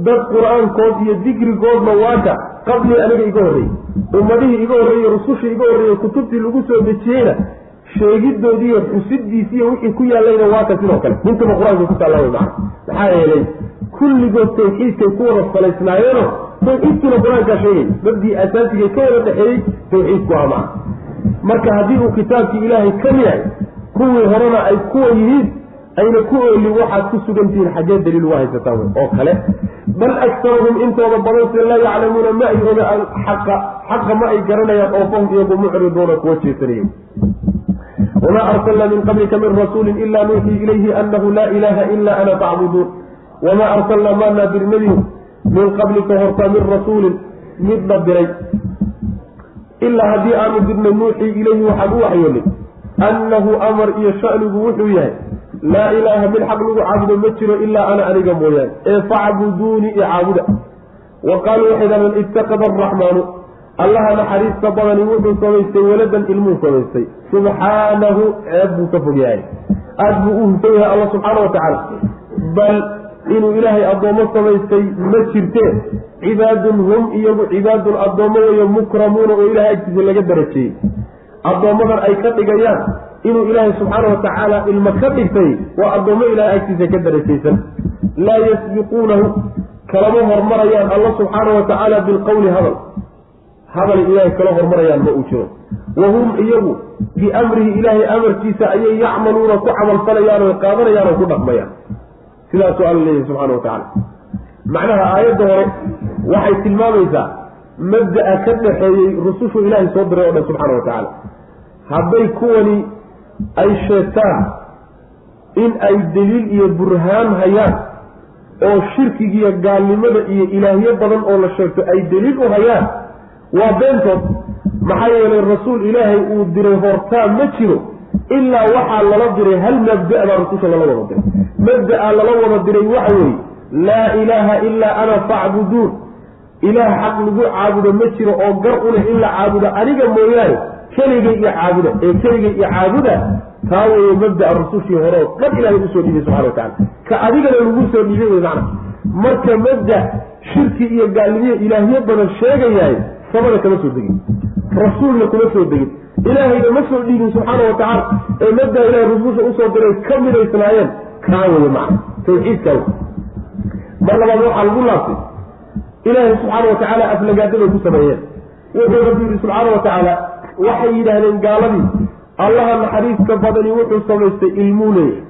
dad qur'aankood iyo dikrigoodna waaka qablii aniga iga horreeyey ummadihii iga horreeyey rusushii iga horreeyey kutubtii lagu soo dejiyeyna sheegidoodiiyo xusidiisiiyo wixii ku yaallayna waaka sidoo kale. Nintaba qur'aanka ku taalla macana maxaa yeelay kulligood tawxiidkay ku wada salaysnaayeeno tawxiidkiina qur'aankaa sheegay dabdii asaasigay ka wada dhexeeyey tawxiidku ah maca marka haddii uu kitaabkii ilaahay ka yahay kuwii horena ay kuwa yihiin ayna ku oolin waxaad ku sugantihiin xaggee daliil uga haysataan oo kale bal aktaruhum intooda badan se laa yaclamuuna ma ay oga alxaqa xaqa ma ay garanayaan oo fahum iyagu mucriduuna kuwa jeesanaya wamaa arsalnaa min qablika min rasuulin ila nuuxii ilayhi anahu laa ilaha ila ana facbuduun wamaa arsalnaa maanaa dir nebigu min qablika hortaa min rasuulin mid la diray ilaa haddii aanu dirnay nuuxii ilayhi waxaan u waxyoonay annahu amar iyo shanigu wuxuu yahay laa ilaaha mid xaq lagu caabudo ma jiro ilaa ana aniga mooyaane ee facbuduunii i wa qaaluu waxay dhahdeen itakada araxmaanu allaha naxariista badani wuxuu samaystay waladan ilmuu samaystay. Subxaanahu ceeb buu ka fog yahay aada buu u hufan yahay alla subxaana wa tacaala bal inuu ilaahay addoommo samaystay ma jirtee cibaadun hum iyagu cibaadun addoommo weeye mukramuuna oo ilahay agtiisa laga darajeeyey addoommadan ay ka dhigayaan inuu ilaahay subxaana wa tacaala ilmo ka dhigtay waa addoommo ilahay agtiisa ka darajaysan laa yasbiquunahu kalama hormarayaan alla subxaana wa tacaala bilqowli hadal hadal ilaahay kala hormarayaan ma uu jiro. Wa hum iyagu biamrihi ilaahay amarkiisa ayay yacmaluuna ku camalfalayaan oy qaadanayaan oo ku dhaqmayaan. Sidaasuu alla leeyahay subxana wa tacaala. Macnaha aayadda hore waxay tilmaamaysaa mabda'a ka dhaxeeyey rusushu ilaahay soo diray o dhan subxaana wa tacaala. Hadday kuwani ay sheegtaan in ay daliil iyo burhaan hayaan oo shirkigiiyo gaalnimada iyo ilaahyo badan oo la sheegto ay daliil u hayaan waa beentood. Maxaa yeelay rasuul ilaahay uu diray hortaa ma jiro ilaa waxaa lala diray hal mabda' baa rususha lala wada diray. Mabda'a lala wada diray waxa weeye laa ilaaha ilaa ana facbuduun ilaah xaq lagu caabudo ma jiro oo gar u leh in la caabudo aniga mooyaane keligay iyo caabuda ee keligay iyo caabuda taa weeye mabdaa rusushii hore oo dhan ilahay u soo dhiibay subxana watacala ka adigana lagu soo dhiibay wey macna marka mabda shirki iyo gaalnimiyo ilaahyo badan sheegayahay samada kama soo degin. Rasuulna kuma soo degin. Ilaahayna ma soo dhiibin subxaana watacaala ee mabdaa ilahay rususha u soo diray ka midaysnaayeen kaa weye macna. Tawxiidkaa mar labaad waxaa lagu laabtay. Ilaahay subxaana watacaala aflagaadabay ku sameeyeen. Wuxuu rabbi yidhi subxaana watacaala waxay yidhaahdeen gaaladii allaha naxariiska badani wuxuu samaystay ilmuu leeyahay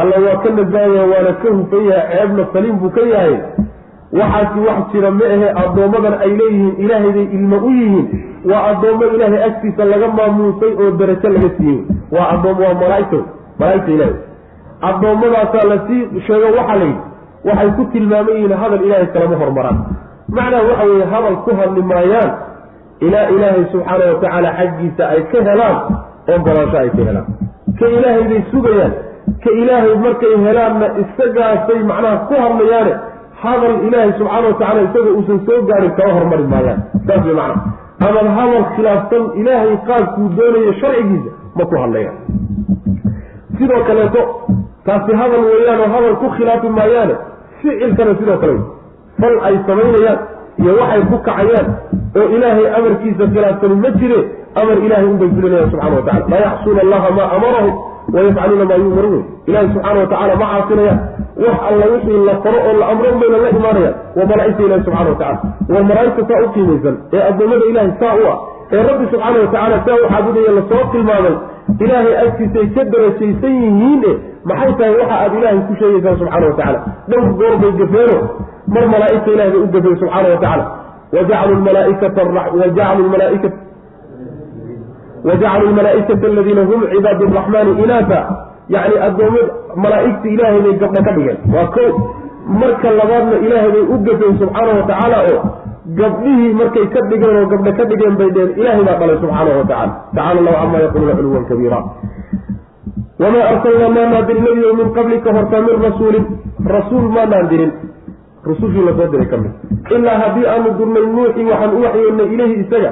alla waa ka nasaaya waana ka hufan yahay ceebna saliim buu ka yahay waxaasi wax jira ma ahe addoommadan ay leeyihiin ilaahayday ilmo u yihiin. Waa addoommo ilaahay agtiisa laga maamuusay oo darajo laga siiyey. Waa addoom waa malaaigta malaaigta ilaahay. Addoommadaasaa la sii sheego waxaa la yidhi. Waxay ku tilmaaman yihiin hadal ilaahay kalama hormaraan. Macnaha waxa weeye hadal ku hadli maayaan. Ilaa ilaahay subxaana watacaala xaggiisa ay ka helaan ogolaansho ay ka helaan. Ka ilaahay bay sugayaan. Ka ilaahay markay helaanna isagaasay macnaha ku hadlayaane hadal ilaahay subxaana watacala isaga uusan soo gaarin kala hormari maayaan. Saas way macna. Ama hadal khilaafsan ilaahay qaabkuu doonayo sharcigiisa ma ku hadlayaan. Sidoo kaleeto taasi hadal weeyaan oo hadal ku khilaafi maayaane ficilkana sidoo kale fal ay samaynayaan iyo waxay ku kacayaan oo ilaahay amarkiisa khilaafsani ma jire amar ilahay unbay fulinayaan subxana wa tacala laa yaxsuuna allaha maa amarahum wayafcaluuna maa yumaruun ilahi subxaana watacala ma caasinayaan wax alla wixii la faro oo la amro unbayna la imaanayaan waa malaa'igta ilahi subxana watacala waa malaa'igta saa u qiimaysan ee addoommada ilahay saa u ah ee rabbi subxaana watacaala saa u caabudaya la soo tilmaamay ilaahay agtiisay ka darajaysan yihiin e maxay tahay waxa aad ilaahay ku sheegaysaan subxana wa tacala dhowr goor bay gafeeno mar malaaigta ilahay bay u gafeen subxaana wa tacala wajacaluu malaaikata wajacaluu malaaikata wajacaluu lmalaaikata aladiina hum cibaadu raxmaani inaasa yacni addoommad malaa'igta ilaahay bay gabdho ka dhigeen waa ko marka labaadna ilaahay bay u gafeen subxaana wa tacaala oo gabdhihii markay ka dhigeen oo gabdho ka dhigeen bay dheen ilaahay baa dhalay subxaana wa tacala tacala allahu camaa yaquluuna culuwan kabiira wamaa arsalnaa maanaa dirin nebiyo min qablika hortaa min rasuulin rasuul maanaan dirin rusushii la soo diray ka mid ilaa haddii aanu dirnay nuuxii waxaan u waxyoonnay ilayhi isaga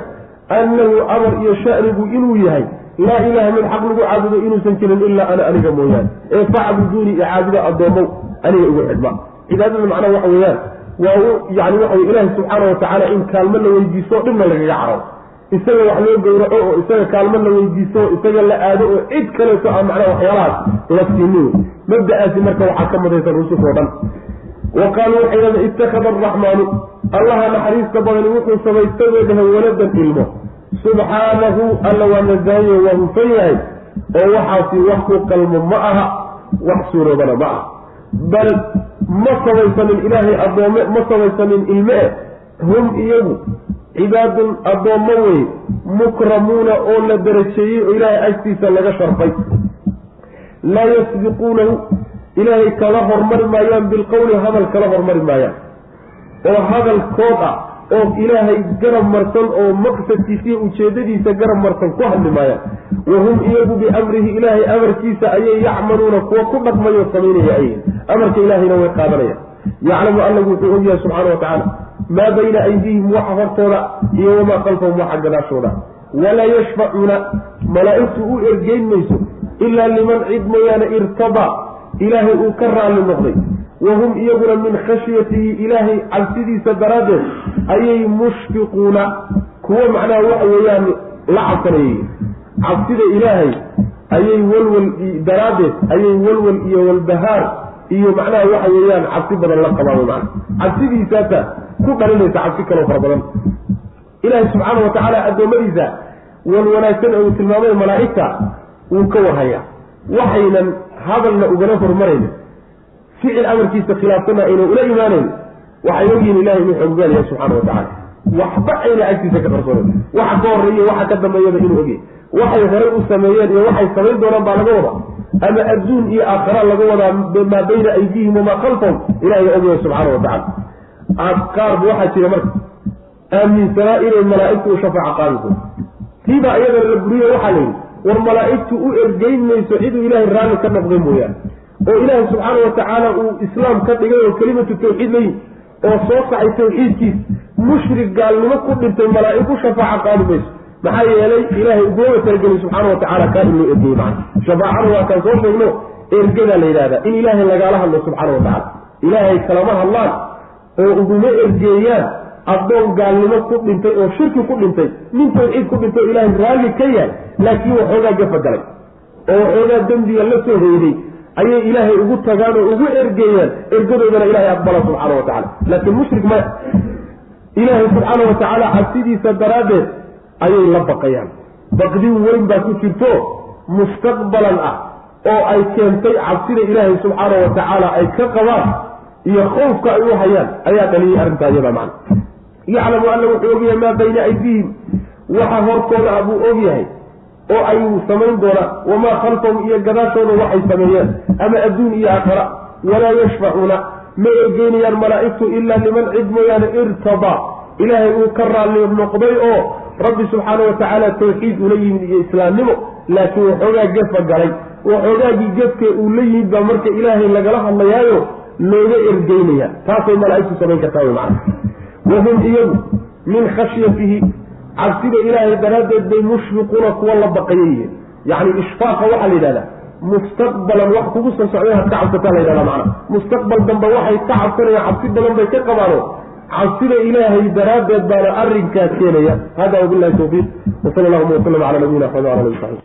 annahu amar iyo shanigu inuu yahay laa ilaaha mid xaq lagu caabudo inuusan jirin ilaa ana aniga mooyaane ee facbuduunii iyo caabuda addoomow aniga igu xidhma cibaadada macnaha waxa weeyaan waa yani waxa wey ilaahi subxaana watacaala in kaalmo la weydiisto dhibna lagaga caro isaga wax loo gowraco oo isaga kaalmo la weydiisto isaga la aado oo cid kaleeto a macnaha waxyaalahaas la siinin mabda-aasi marka waxaa ka mudaysan rusus oo dhan wa qaaluu waxay dhahdeen ittakhada araxmaanu allaha naxariista badani wuxuu samaystay bay dhaheen waladan ilmo subxaanahu alla waa nasahaye waa hufan yahay oo waxaasi wax ku qalmo ma aha wax suuroobana ma aha bal ma samaysanin ilaahay addoome ma samaysanin ilme eh hum iyagu cibaadun addoommo wey mukramuuna oo la darajeeyey oo ilaahay agtiisa laga sharfay laa yasbiquunahu ilaahay kala hormari maayaan bilqowli hadal kala hormari maayaan. Oo hadalkood ah oo ilaahay garab marsan oo maqsadkiisa iyo ujeedadiisa garab marsan ku hadli maayaan. Wahum iyagu biamrihi ilaahay amarkiisa ayay yacmaluuna kuwa ku dhaqmayo samaynaya ayyihin amarka ilaahayna way qaadanayaan. Yaclamu allagu wuxuu ogyahay subxaana wa tacaala maa bayna aydiihim waxa hortooda iyo wamaa khalfahum waxa gadaashooda. Walaa yashfacuuna malaa'igtu u ergeyn mayso ilaa liman cid mooyaane irtadaa ilaahay uu ka raalli noqday. Wahum iyaguna min khashyatihi ilaahay cabsidiisa daraaddeed ayay mushfiquuna. Kuwo macnaha waxa weeyaan la cabsanayay. Cabsida ilaahay ayay walwal daraaddeed ayay walwal iyo walbahaar iyo macnaha waxa weeyaan cabsi badan la qabaan mana cabsidiisaasa ku dhalinaysa cabsi kaloo fara badan. Ilaahay subxaana wa tacaala addoommadiisa wan wanaagsan ee uu tilmaamay malaa'igta wuu ka warhayaa. Waxaynan hadalna ugala hormaraynin ficil amarkiisa khilaafsanna ayna ula imaanayn waxay ogyihiin ilahay inuu xooggaalayahay subxaana wa waxba ayna agtiisa ka qarsoonan waxa ka horreeya waxa ka dambeeyaba inuu ogyahay waxay horay u sameeyeen iyo waxay samayn doonaan baa laga wadaa. Ama adduun iyo aakhara laga wadaa maa bayna aydiihim wamaa khalfahum ilahay ogyahay subxaana wa tacala qaarba waxaa jira marka aaminsanaa inay malaa'igtu u shafaaco qaadi doonto tiibaa iyadana la buriyo waxaa la yidhi war malaa'igtu u ergeyn mayso ciduu ilaahay raalli ka noqday mooyaane. oo ilaahay subxaana wa tacaala uu islaam ka dhigay oo kelimatu tawxiid layi oo soo kacay tawxiidkiis mushrik gaalnimo ku dhintay malaa'ig u shafaaco qaadi mayso. maxaa yeelay ilaahay ugumaba talagelin subxaana watacala kaa in loo ergeyey macana shafaacada waa kaan soo sheegno ergadaa la yidhahdaa in ilaahay lagaala hadlo subxaana watacala ilaahay kalama hadlaan oo uguma ergeeyaan addoon gaalnimo ku dhintay oo shirki ku dhintay nin tawxiid ku dhintay oo ilaahay raalli ka yahay laakiin waxoogaa gafagalay oo waxoogaa dembiga la soo hoyday ayay ilaahay ugu tagaan oo ugu ergeeyaan ergadoodana ilahay aqbala subxaana wa tacala laakiin mushrik maya ilaahay subxaana wa tacaala cabsidiisa daraaddeed ayay la baqayaan. Baqdin weyn baa ku jirto mustaqbalan ah oo ay keentay cabsida ilaahay subxaana wa tacaala ay ka qabaan iyo khowfka ay u hayaan ayaa dhaliyay arrintaa iyada macna yaclamu alla wuxuu ogyahay maa bayna aydiihim. Waxa hortooda ah buu ogyahay oo ay samayn doonaan wamaa khalfahum iyo gadaashooda waxay sameeyeen ama adduun iyo aakhara walaa yashfacuuna ma ergeynayaan malaa'igtu ilaa liman cid mooyaane irtadaa ilaahay uu ka raalli noqday oo rabbi subxaana wa tacaala tawxiid ula yimid iyo islaamnimo laakiin waxoogaa gefa galay. Waxoogaagii gefke uu la yimid baa marka ilaahay lagala hadlayaayo looga ergeynaya. Taasay malaa'igtu samayn kartaa wy macana wahum iyagu min khashyatihi cabsida ilaahay daraaddeed bay mushfiquuna kuwa la baqaya yihiin yacni ishfaaqa waxaa la yidhahdaa mustaqbalan wax kugu soo socday had ka cabsataa la yidhahdaa macana mustaqbal dambe waxay ka cabsanayaan cabsi badan bay ka qabaano cabsida ilaahay daraaddeed baana arrinkaa keenaya hada wabilahi tawfiiq wasala allahuma wasalam cala nabiyina axmed wala ali saxbi